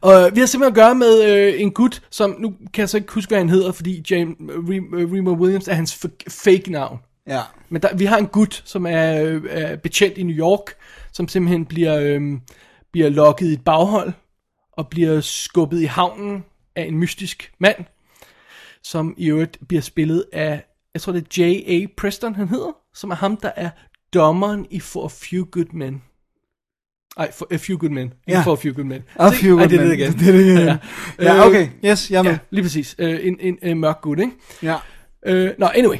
Og vi har simpelthen at gøre med øh, en gut, som, nu kan jeg så ikke huske, hvad han hedder, fordi James, Re, Remo Williams er hans fake navn. Ja. Men der, vi har en gut, som er, øh, er betjent i New York, som simpelthen bliver, øh, bliver lokket i et baghold, og bliver skubbet i havnen af en mystisk mand, som i øvrigt bliver spillet af, jeg tror det er J.A. Preston, han hedder, som er ham, der er dommeren i For a Few Good Men. Ej, for A Few Good Men. Ikke Ja. For a Few Good Men. A Se, Few Good det er Men. det igen. Det er det igen. Ja, Øh, okay. Yes, jeg er med. Ja, lige præcis. Øh, en, en, en mørk gut, ikke? Ja. Øh, Nå, anyway.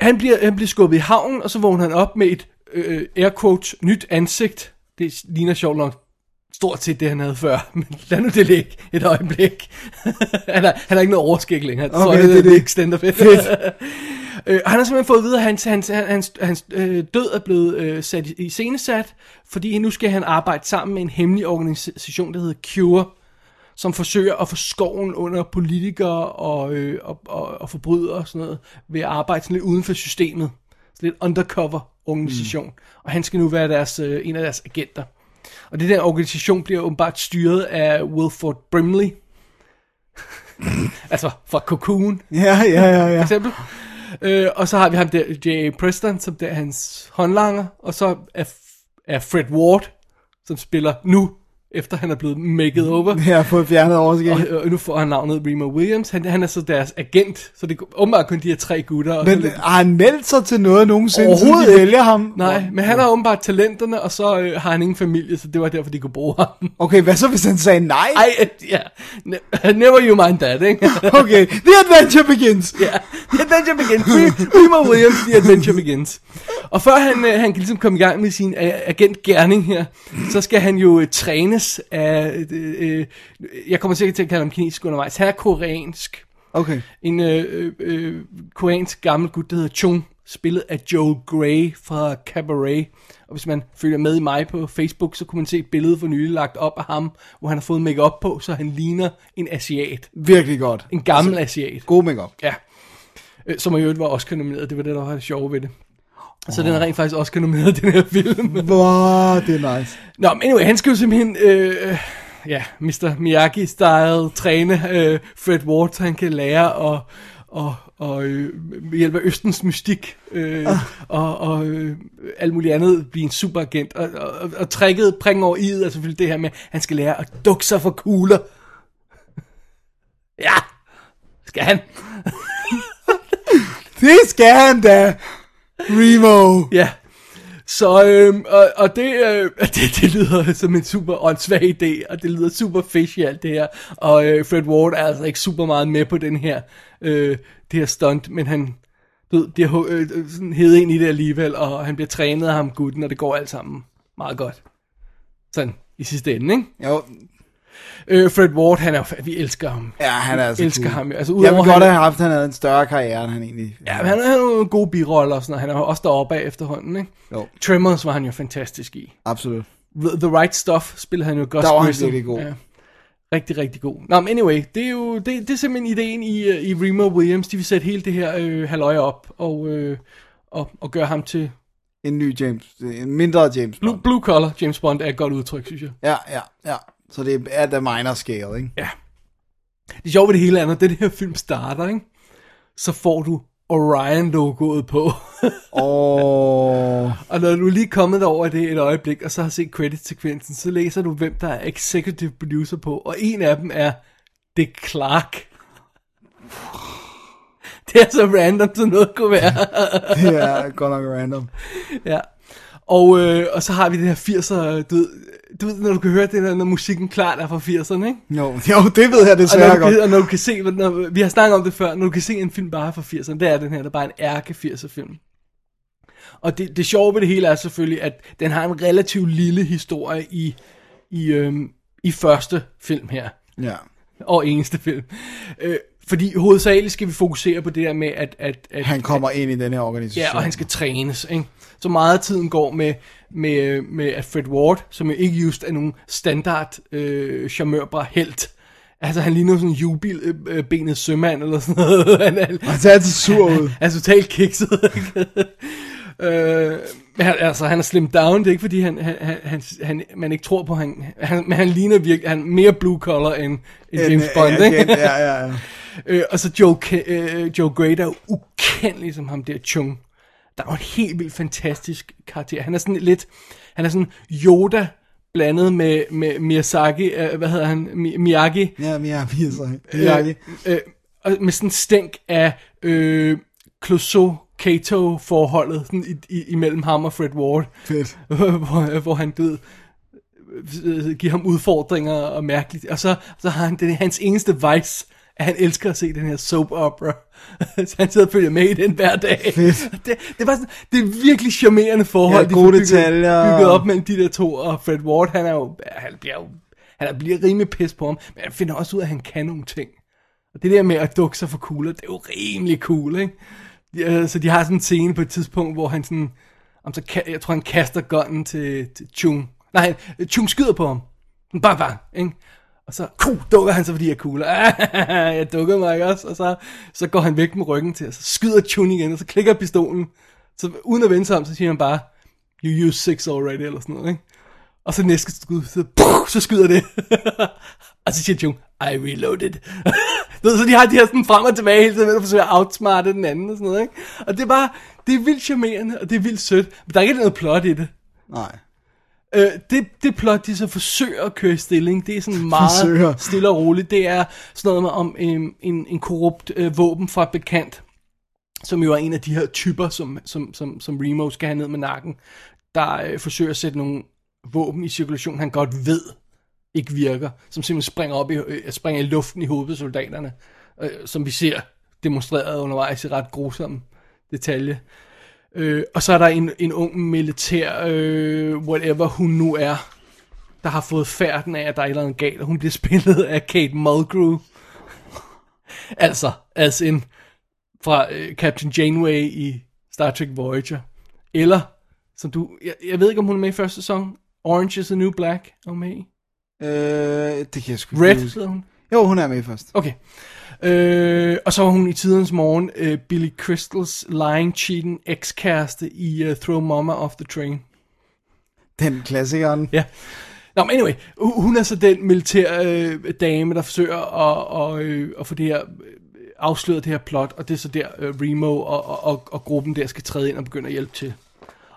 Han bliver, han bliver skubbet i havnen, og så vågner han op med et øh, air quotes nyt ansigt. Det ligner sjovt nok stort set det, han havde før. Men lad nu det ligge et øjeblik. han, har, han har ikke noget overskæg længere. Okay, så det er det, det. det. extender fedt. øh, han har simpelthen fået at vide, at hans, hans, hans, hans øh, død er blevet øh, sat i, i scenesat, fordi nu skal han arbejde sammen med en hemmelig organisation, der hedder Cure, som forsøger at få skoven under politikere og, øh, og, og, og forbrydere og sådan noget, ved at arbejde sådan lidt uden for systemet. Så lidt undercover organisation. Mm. Og han skal nu være deres, øh, en af deres agenter. Og det der organisation bliver åbenbart styret af Wilford Brimley. altså fra Cocoon, Ja, ja, ja, for ja. eksempel. Øh, og så har vi ham der, J.A. Preston, som der er hans håndlanger. Og så er, er Fred Ward, som spiller nu, efter han er blevet maket over. Har fået fjernet overskæg. Og, og nu får han navnet Remo Williams. Han, han er så deres agent, så det er åbenbart kun de her tre gutter. Og Men har han meldt sig til noget nogensinde, Overhovedet de vælger ham? nej, men han har åbenbart talenterne, og så øh, har han ingen familie, så det var derfor, de kunne bruge ham. Okay, hvad så hvis han sagde nej? Ej, øh, ja. Ne- Never you mind that, ikke? Okay, the adventure begins. Ja, The Adventure Begins. Re- Remo Williams, The Adventure Begins. Og før han, øh, han kan ligesom komme i gang med sin øh, agentgærning her, så skal han jo øh, trænes af, øh, øh, jeg kommer sikkert til at kalde ham kinesisk undervejs, han er koreansk. Okay. En øh, øh, øh, koreansk gammel gut, der hedder Chung, spillet af Joel Grey fra Cabaret. Og hvis man følger med i mig på Facebook, så kunne man se et billede for nylig lagt op af ham, hvor han har fået makeup på, så han ligner en asiat. Virkelig godt. En gammel asiat. God makeup. Ja. Øh, Som i øvrigt var Oscar nomineret. Det var det, der var det sjove ved det. Så den er rent faktisk også nomineret, den her film. Wow, det er nice. Nå, men anyway, han skal jo simpelthen, øh, ja, Mr. Miyagi-style træne øh, Fred Ward, så han kan lære og, og, og øh, ved hjælp af Østens mystik øh, og, og øh, alt muligt andet blive en superagent. Og, og, og, og tricket, prikken over i er selvfølgelig det her med, at han skal lære at dukke sig for kugler. ja, skal han. Det skal han da! Remo! Ja. Så, øhm, og, og det, øh, det, det lyder som en super åndssvag idé, og det lyder super fishy alt det her. Og øh, Fred Ward er altså ikke super meget med på den her, øh, det her stunt, men han, du ved, de har øh, øh, sådan hed ind i det alligevel, og han bliver trænet af ham gutten, og det går alt sammen meget godt. Sådan, i sidste ende, ikke? Jo, Øh, Fred Ward, han er vi elsker ham. ja, han er altså elsker cool. ham. Altså, Jeg vil udover godt han, have haft, han havde en større karriere, end han egentlig... Ja, men han har nogle gode biroller og sådan noget. Han er også deroppe af efterhånden, ikke? Jo. Tremors var han jo fantastisk i. Absolut. The, The Right Stuff spillede han jo Gus Der var han virkelig god. Ja. Rigtig, rigtig god. Nå, men anyway, det er jo det, det er simpelthen ideen i, i Remo Williams. De vil sætte hele det her øh, halløj op og, øh, og, og gøre ham til En ny James, en mindre James blue, Bond. blue collar. James Bond er et godt udtryk, synes jeg. Ja, ja, ja. Så det er the minor scale, ikke? Ja. Det sjove ved det hele er, når den her film starter, ikke? så får du Orion-logoet på. Åh, og når du er lige kommet over det et øjeblik, og så har set credit-sekvensen, så læser du, hvem der er executive producer på. Og en af dem er Dick Clark. Det er så random, som noget kunne være. det er godt nok random. ja. Og, øh, og så har vi det her 80'er, du, ved- du ved, når du kan høre det der, når musikken klart er fra 80'erne, ikke? Jo, jo det ved jeg Og når, desværre du godt. kan, og når du kan se, når, vi har snakket om det før, når du kan se en film bare fra 80'erne, det er den her, der er bare en ærke 80'er film. Og det, det sjove ved det hele er selvfølgelig, at den har en relativt lille historie i, i, øhm, i første film her Ja. og eneste film. Øh, fordi hovedsageligt skal vi fokusere på det der med, at... at, at Han kommer ind i den her organisation. Ja, og han skal trænes, ikke? Så meget af tiden går med, med, med at Fred Ward, som jo ikke just er nogen standard øh, charmørbar helt. Altså, han ligner sådan en jubilbenet sømand eller sådan noget. Han er, Han ser altid sur ud. er totalt kikset. øh, han, altså, han er slim down, det er ikke fordi, han, han, han, han, han, man ikke tror på, han, han, men han ligner virkelig, han er mere blue collar end, end En, James Bond, ikke? Ja, ja, ja. Øh, og så Joe, øh, Joe Grade er jo ukendelig som ham der Chung. Der er jo en helt vildt fantastisk karakter. Han er sådan lidt, han er sådan Yoda blandet med, med Miyazaki, øh, hvad hedder han, Mi- Miyagi. Ja, er så. Miyagi. Øh, øh, og med sådan en stænk af øh, Clouseau Kato forholdet sådan i, i, imellem ham og Fred Ward. Fedt. hvor, hvor han, du ved, øh, giver ham udfordringer og mærkeligt. Og så, så har han, det er hans eneste vice, at han elsker at se den her soap opera. så han sidder og følger med i den hver dag. Fedt. Det, det, var sådan, det er virkelig charmerende forhold, Ja, de gode bygget, detaljer. bygget op mellem de der to. Og Fred Ward, han er jo, han bliver jo, han bliver rimelig pis på ham, men han finder også ud af, at han kan nogle ting. Og det der med at dukke sig for kugler, det er jo rimelig cool, ikke? De, øh, så de har sådan en scene på et tidspunkt, hvor han sådan, om så jeg tror han kaster gunnen til, til Chung. Nej, Chung skyder på ham. Bang, bang, ikke? Og så kuh, dukker han så, fordi jeg er cool. jeg dukker mig ikke også? Og så, så går han væk med ryggen til, og så skyder Chun igen, og så klikker pistolen. Så uden at vende sig om, så siger han bare, you use six already, eller sådan noget, ikke? Og så næste skud, så, puh, så skyder det. og så siger Chun, I reloaded. Du ved, så de har de her sådan frem og tilbage hele tiden, med at forsøge at outsmarte den anden og sådan noget, ikke? Og det er bare, det er vildt charmerende, og det er vildt sødt. Men der er ikke noget plot i det. Nej. Øh, det, det plot, de så forsøger at køre i stilling, det er sådan meget Forsøger. stille og roligt. Det er sådan noget med om en, en, en korrupt øh, våben fra et bekendt, som jo er en af de her typer, som, som, som, som Remo skal have ned med nakken, der øh, forsøger at sætte nogle våben i cirkulation, han godt ved ikke virker, som simpelthen springer op i, øh, springer i luften i hovedet soldaterne, øh, som vi ser demonstreret undervejs i ret grusomme detalje. Øh, og så er der en, en ung militær, øh, whatever hun nu er, der har fået færden af, at der er et eller andet galt, og hun bliver spillet af Kate Mulgrew. altså, as in, fra øh, Captain Janeway i Star Trek Voyager. Eller, som du, jeg, jeg ved ikke, om hun er med i første sæson, Orange is the New Black, er hun med i? Øh, det kan jeg sgu ikke Red hedder hun. Jo, hun er med først. Okay. Øh, og så var hun i tidens morgen øh, Billy Crystals lying, cheating ekskæreste i uh, Throw Mama Off the Train. Den klassikeren. Ja. Nå, men anyway, hu- hun er så den militær øh, dame, der forsøger at, og, øh, at få det her øh, afsløret det her plot, og det er så der øh, Remo og, og, og, og gruppen der skal træde ind og begynde at hjælpe til.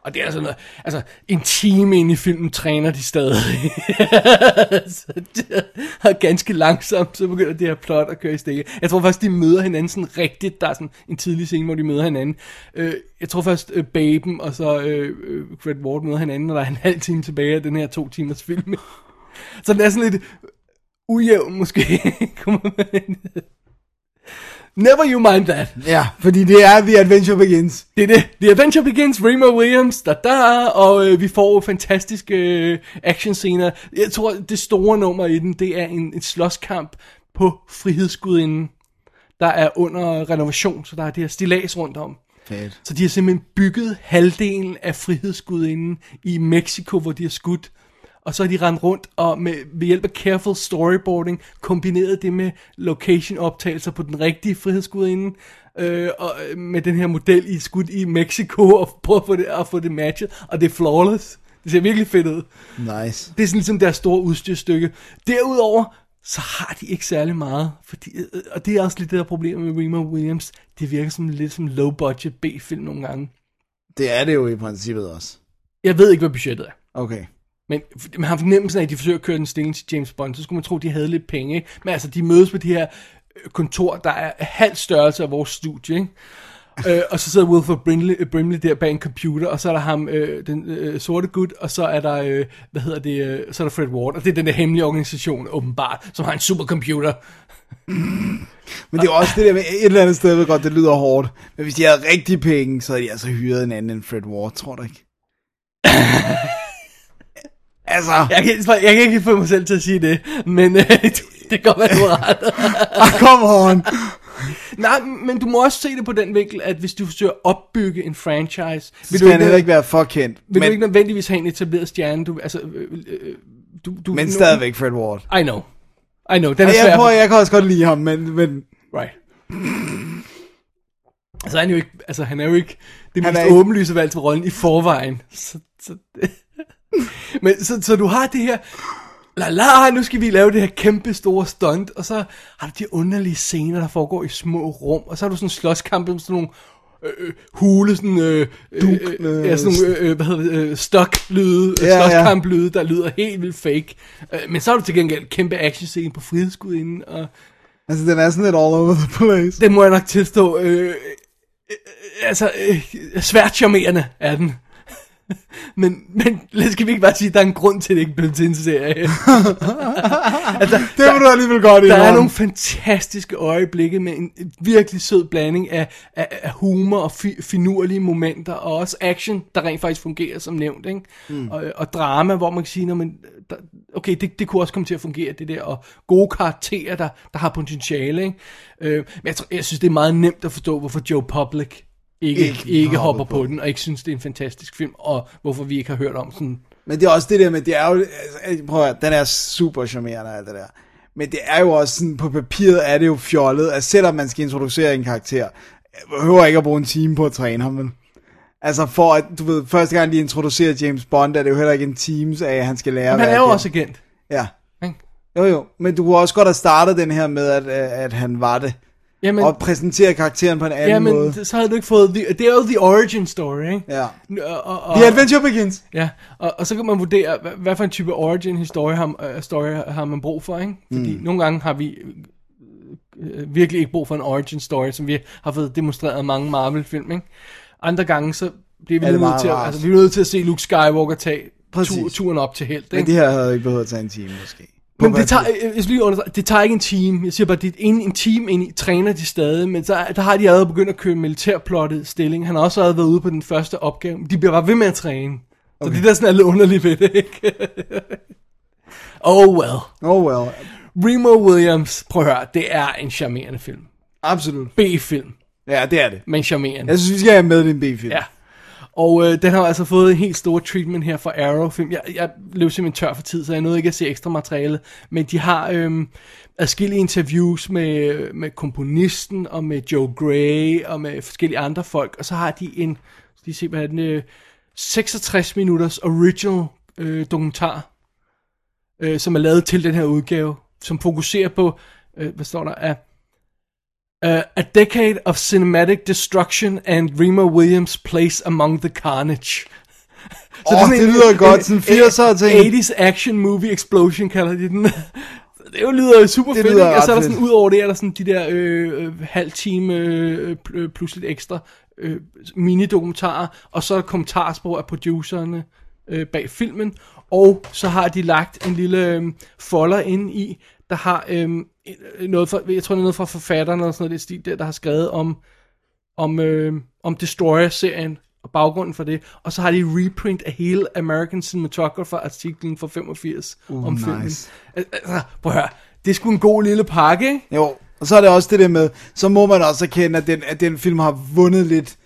Og det er sådan noget, altså en time ind i filmen træner de stadig. så det er ganske langsomt, så begynder det her plot at køre i stikke. Jeg tror faktisk, de møder hinanden sådan rigtigt. Der er sådan en tidlig scene, hvor de møder hinanden. Øh, jeg tror først, øh, Baben og så øh, øh Fred Ward møder hinanden, når der er en halv time tilbage af den her to timers film. så den er sådan lidt ujævn måske. Kommer man- Never you mind that. Ja, fordi det er The Adventure Begins. Det er det. The Adventure Begins, Remo Williams, da da, og øh, vi får fantastiske øh, actionscener. Jeg tror, det store nummer i den, det er en, en slåskamp på Frihedsgudinden, der er under renovation, så der er det her stilas rundt om. Fedt. Så de har simpelthen bygget halvdelen af Frihedsgudinden i Mexico, hvor de har skudt. Og så har de rendt rundt og med, ved hjælp af careful storyboarding kombineret det med location-optagelser på den rigtige Frihedsgudinde. Øh, og øh, med den her model i skudt i Mexico og prøve at få det, at få det matchet. Og det er flawless. Det ser virkelig fedt ud. Nice. Det er sådan ligesom deres store udstyrstykke. Derudover, så har de ikke særlig meget. Fordi, øh, og det er også lidt det der problem med Remo Williams. Det virker som lidt som low budget B-film nogle gange. Det er det jo i princippet også. Jeg ved ikke, hvad budgettet er. Okay. Men man har fornemmelsen af, at de forsøger at køre den stilling til James Bond, så skulle man tro, at de havde lidt penge. Ikke? Men altså, de mødes på de her øh, kontor, der er halv størrelse af vores studie. Ikke? øh, og så sidder Wilford Brimley, øh, Brimley der bag en computer, og så er der ham, øh, den øh, sorte gut, og så er der, øh, hvad hedder det, øh, så er der Fred Ward, og det er den der hemmelige organisation, åbenbart, som har en supercomputer. Men det er også det der med, et eller andet sted, ved godt, det lyder hårdt. Men hvis de havde rigtig penge, så havde de altså hyret en anden end Fred Ward, tror du ikke? altså, Jeg kan, jeg kan ikke få mig selv til at sige det, men øh, det, kan godt være, du har ret. ah, come on. Nej, men du må også se det på den vinkel, at hvis du forsøger at opbygge en franchise, Så skal han heller ikke være for kendt. Vil Men, du ikke nødvendigvis have en etableret stjerne? Du, altså, øh, øh, du, du, men stadigvæk Fred Ward. I know. I know, den er Og jeg, prøver, jeg kan også godt lide ham, men, men Right. Altså, han er jo ikke, altså, han er jo ikke det mest er ikke- åbenlyse valg til rollen i forvejen. Så, så, det. Men så, så du har det her, la la, nu skal vi lave det her kæmpe store stunt, og så har du de underlige scener, der foregår i små rum, og så har du sådan en slåskamp med sådan nogle øh, øh, hule, sådan, øh, øh, øh, ja, sådan nogle, øh, øh, hvad hedder det, øh, stock-lyde, Ja, slåskamp-lyde, der lyder helt vildt fake. Men så har du til gengæld kæmpe action-scene på frihedsgudinden, og altså, den er sådan lidt all over the place. det må jeg nok tilstå. Øh, øh, altså, øh, svært charmerende er den. men, men lad skal vi ikke bare sige, at der er en grund til, at det ikke blev til en serie. altså, Det må du alligevel godt i der er nogle fantastiske øjeblikke med en virkelig sød blanding af, af, af humor og fi, finurlige momenter, og også action, der rent faktisk fungerer som nævnt, ikke? Mm. Og, og drama, hvor man kan sige, "Nå, men, der, okay, det, det kunne også komme til at fungere, det der, og gode karakterer, der, der har potentiale, ikke? Øh, men jeg, tror, jeg synes, det er meget nemt at forstå, hvorfor Joe Public ikke, Ikke ikke, hopper på på den, og ikke synes, det er en fantastisk film, og hvorfor vi ikke har hørt om sådan Men det er også det der med, det er jo, altså, prøv at høre, den er super charmerende alt det der. Men det er jo også sådan, på papiret er det jo fjollet, at selvom man skal introducere en karakter, behøver ikke at bruge en time på at træne ham, vel? Altså for at, du ved, første gang de introducerer James Bond, er det jo heller ikke en teams af, at han skal lære Men han er jo agent. også agent. Ja. Jo jo, men du kunne også godt have startet den her med, at, at han var det. Jamen, og præsentere karakteren på en anden ja, men måde. så havde du ikke fået... The, det er jo the origin story, ikke? Ja. Og, og, The Adventure Begins. Ja, og, og så kan man vurdere, hvad, hvad for en type origin historie har, uh, story har man brug for, ikke? Fordi mm. nogle gange har vi øh, virkelig ikke brug for en origin story, som vi har fået demonstreret mange Marvel-film, ikke? Andre gange, så bliver vi, det nødt til, at, altså, vi er nødt til at se Luke Skywalker tage Præcis. tur, turen op til Men ikke? det her havde ikke behøvet at tage en time, måske. Men det tager, jeg lige understrege, det tager ikke en time. Jeg siger bare, det er en, en team ind i, træner de stadig, men så, er- der har de allerede begyndt at køre militærplottet stilling. Han har også allerede været ude på den første opgave. De bliver bare ved med at træne. Så okay. det er der sådan er lidt underligt ved det, ikke? oh well. Oh well, Remo Williams, prøv at høre, det er en charmerende film. absolut. B-film, Ja, det er det. men charmerende. Jeg synes, vi skal have med din B-film. Ja. Og øh, den har altså fået en helt stor treatment her for Arrow-film. Jeg, jeg løb simpelthen tør for tid, så jeg nåede ikke at se ekstra materiale. Men de har øh, adskillige interviews med, med komponisten, og med Joe Gray, og med forskellige andre folk. Og så har de en, lige de se, hvad er den, øh, 66 minutters original øh, dokumentar, øh, som er lavet til den her udgave, som fokuserer på, øh, hvad står der, af Uh, a decade of cinematic destruction and Rima Williams' place among the carnage. Åh, det lyder godt, sådan 80'er ting. 80's action movie explosion kalder de den. det jo lyder super Det fedt, lyder? Og så er der sådan, ud over det, er der sådan de der øh, øh, halv time øh, øh, plus lidt ekstra øh, mini-dokumentarer, og så er der kommentarspor af producerne øh, bag filmen, og så har de lagt en lille øh, folder ind i, der har øh, noget fra, jeg tror det er noget fra forfatteren eller sådan noget, det stil der, der har skrevet om, om, øh, om Destroyer-serien og baggrunden for det, og så har de reprint af hele American Cinematographer-artiklen fra 85 Uh, om nice. filmen. Altså, prøv at høre, det er sgu en god lille pakke, ikke? Jo, og så er det også det der med, så må man også erkende, at den, at den film har vundet lidt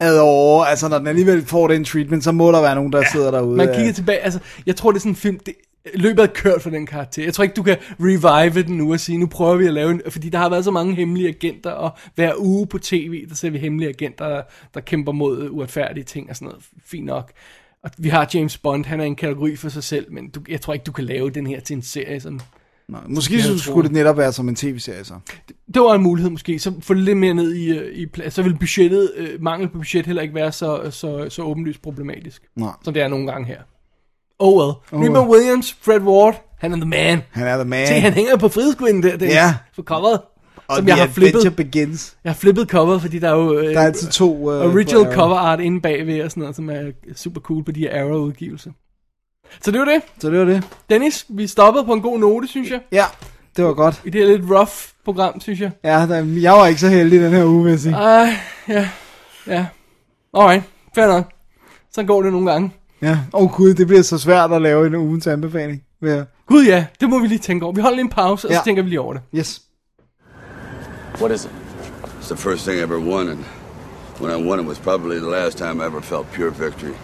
ad over. Altså, når den alligevel får den treatment, så må der være nogen, der ja, sidder derude. Man ja. kigger tilbage, altså, jeg tror det er sådan en film, det, løbet er kørt for den karakter. Jeg tror ikke, du kan revive den nu og sige, nu prøver vi at lave en, fordi der har været så mange hemmelige agenter, og hver uge på tv, der ser vi hemmelige agenter, der, der kæmper mod uretfærdige ting og sådan noget. Fint nok. Og vi har James Bond, han er en kategori for sig selv, men du, jeg tror ikke, du kan lave den her til en serie. Sådan. Nej, måske så skulle det netop være som en tv-serie, så. Det var en mulighed måske, så få det lidt mere ned i, i plads. Så vil budgettet, øh, mangel på budget heller ikke være så, så, så åbenlyst problematisk, Nej. som det er nogle gange her. Oh well. Oh Rima well. Williams, Fred Ward, han er the man. Han er the man. Se, han hænger på frihedsgudinden der, Dennis, Ja. på coveret. og som jeg har flippet. Adventure Begins. Jeg har flippet coveret, fordi der er jo øh, Der er altid to... Uh, original cover art inde bagved og sådan noget, som er super cool på de her Arrow-udgivelser. Så det var det. Så det var det. Dennis, vi stoppede på en god note, synes jeg. Ja, det var godt. I det her lidt rough program, synes jeg. Ja, der, jeg var ikke så heldig den her uge, vil jeg sige. Ej, ja, ja. Alright, fair nok. Så går det nogle gange. Ja. Åh oh, gud, det bliver så svært at lave en ugens anbefaling. Ja. Gud ja, det må vi lige tænke over. Vi holder lige en pause, og så Ja. tænker vi lige over det. Yes. What is it? It's the first thing I ever won, and when I won it was probably the last time I ever felt pure victory.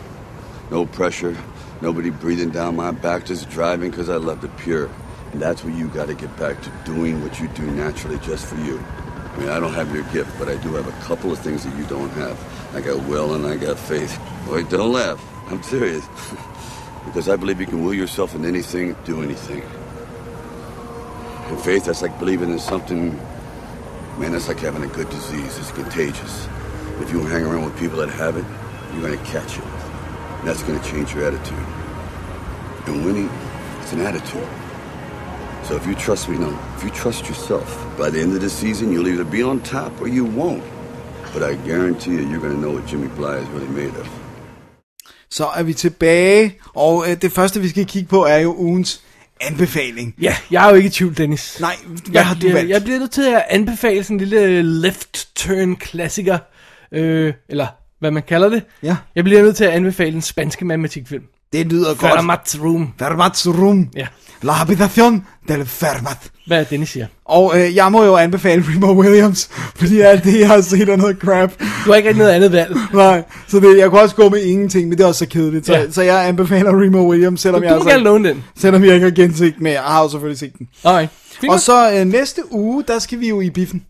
No pressure, nobody breathing down my back, just driving because I loved it pure. And that's where you got to get back to doing what you do naturally just for you. I mean, I don't have your gift, but I do have a couple of things that you don't have. I got will and I got faith. Wait, don't laugh. I'm serious. because I believe you can will yourself in anything, do anything. And faith, that's like believing in something Man, that's like having a good disease. It's contagious. If you hang around with people that have it, you're going to catch it. And that's going to change your attitude. And winning, it's an attitude. So if you trust me, no, if you trust yourself, by the end of the season, you'll either be on top or you won't. But I guarantee you, you're going to know what Jimmy Bly is really made of. Så er vi tilbage, og øh, det første, vi skal kigge på, er jo ugens anbefaling. Ja, jeg er jo ikke i tvivl, Dennis. Nej, hvad jeg, har du jeg, valgt? Jeg bliver nødt til at anbefale sådan en lille left turn klassiker, øh, eller hvad man kalder det. Ja. Jeg bliver nødt til at anbefale en spanske matematikfilm. Det lyder godt. Fermat's Room. Ja. La habitación del Fermat. Hvad er det, Dennis siger? Og øh, jeg må jo anbefale Remo Williams, fordi alt det, jeg har set er noget crap. Du har ikke rigtig noget andet valg. Nej, så det, jeg kunne også gå med ingenting, men det er også så kedeligt. Så, Ja. så jeg anbefaler Remo Williams, selvom, Du jeg, må altså, gerne låne den. selvom jeg ikke har genset den, men jeg har jo selvfølgelig set den. Fint. Og så øh, næste uge, der skal vi jo i biffen.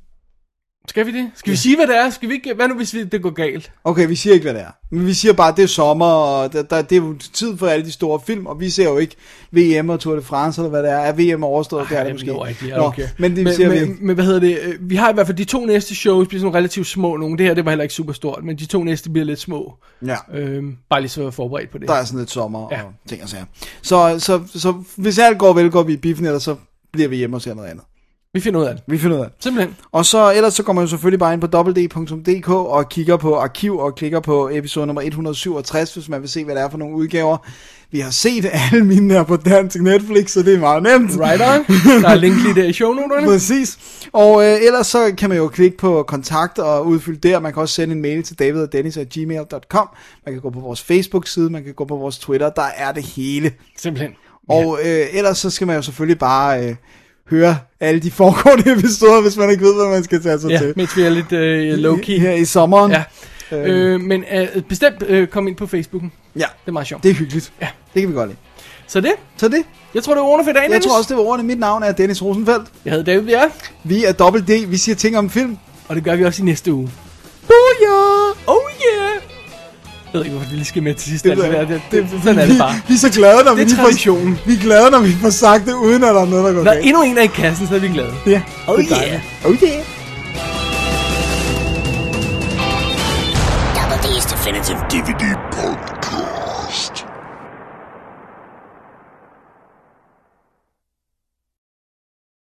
Skal vi det? Skal vi sige, hvad det er? Skal vi ikke? Hvad nu, hvis vi, det går galt? Okay, vi siger ikke, hvad det er. Men vi siger bare, at det er sommer, og der, der, det er jo tid for alle de store film, og vi ser jo ikke VM og Tour de France, eller hvad det er. Er VM overstået? det er det Ej, måske. det ikke, ja, Nå, okay. men det men, siger vi men, ikke. men, hvad hedder det? Vi har i hvert fald de to næste shows, bliver sådan relativt små nogle. Det her, det var heller ikke super stort, men de to næste bliver lidt små. Ja. Øhm, bare lige så forberedt på det. Der er sådan lidt sommer Ja. og ting og sager. Så, så, så hvis alt går vel, går vi i biffen, eller så bliver vi hjemme og ser noget andet. Vi finder ud af det. Vi finder ud af det. Simpelthen. Og så ellers så går man jo selvfølgelig bare ind på www.dk og kigger på arkiv og klikker på episode nummer 167, hvis man vil se, hvad det er for nogle udgaver. Vi har set alle mine her på dansk Netflix, så det er meget nemt. Right on. Der er link lige der i shownoterne. Præcis. Og øh, ellers så kan man jo klikke på kontakt og udfylde der. Man kan også sende en mail til davidogdennis.gmail.com. Man kan gå på vores Facebook-side, man kan gå på vores Twitter. Der er det hele. Simpelthen. Og øh, ellers så skal man jo selvfølgelig bare øh, høre alle de foregående episoder, hvis man ikke ved, hvad man skal tage sig Ja, til. mens vi er lidt øh, low-key. Her i sommeren. Ja. Øh, men øh, bestemt øh, kom ind på Facebooken. Ja, Det er meget sjovt. det er hyggeligt. Ja. Det kan vi godt lide. Så det. Så det. Jeg tror, det var ordene for i dag, Jeg Dennis. tror også, det var ordene. Mit navn er Dennis Rosenfeldt. Jeg hedder David Bjerre, Vi er Double D. Vi siger ting om film. og det gør vi også i næste uge. Booyah! Oh yeah! Jeg ved ikke, hvorfor vi lige skal med til sidst. Det Det, ved det, jeg. det, det, det, sådan er det bare. Vi, vi er så glade, når vi Det er lige får, vi er glade, når vi får sagt det, uden at der er noget, der går Når galt. endnu en er i kassen, så er vi glade. Ja, Oh det er yeah. dejligt. Oh yeah. Double D's Definitive DVD.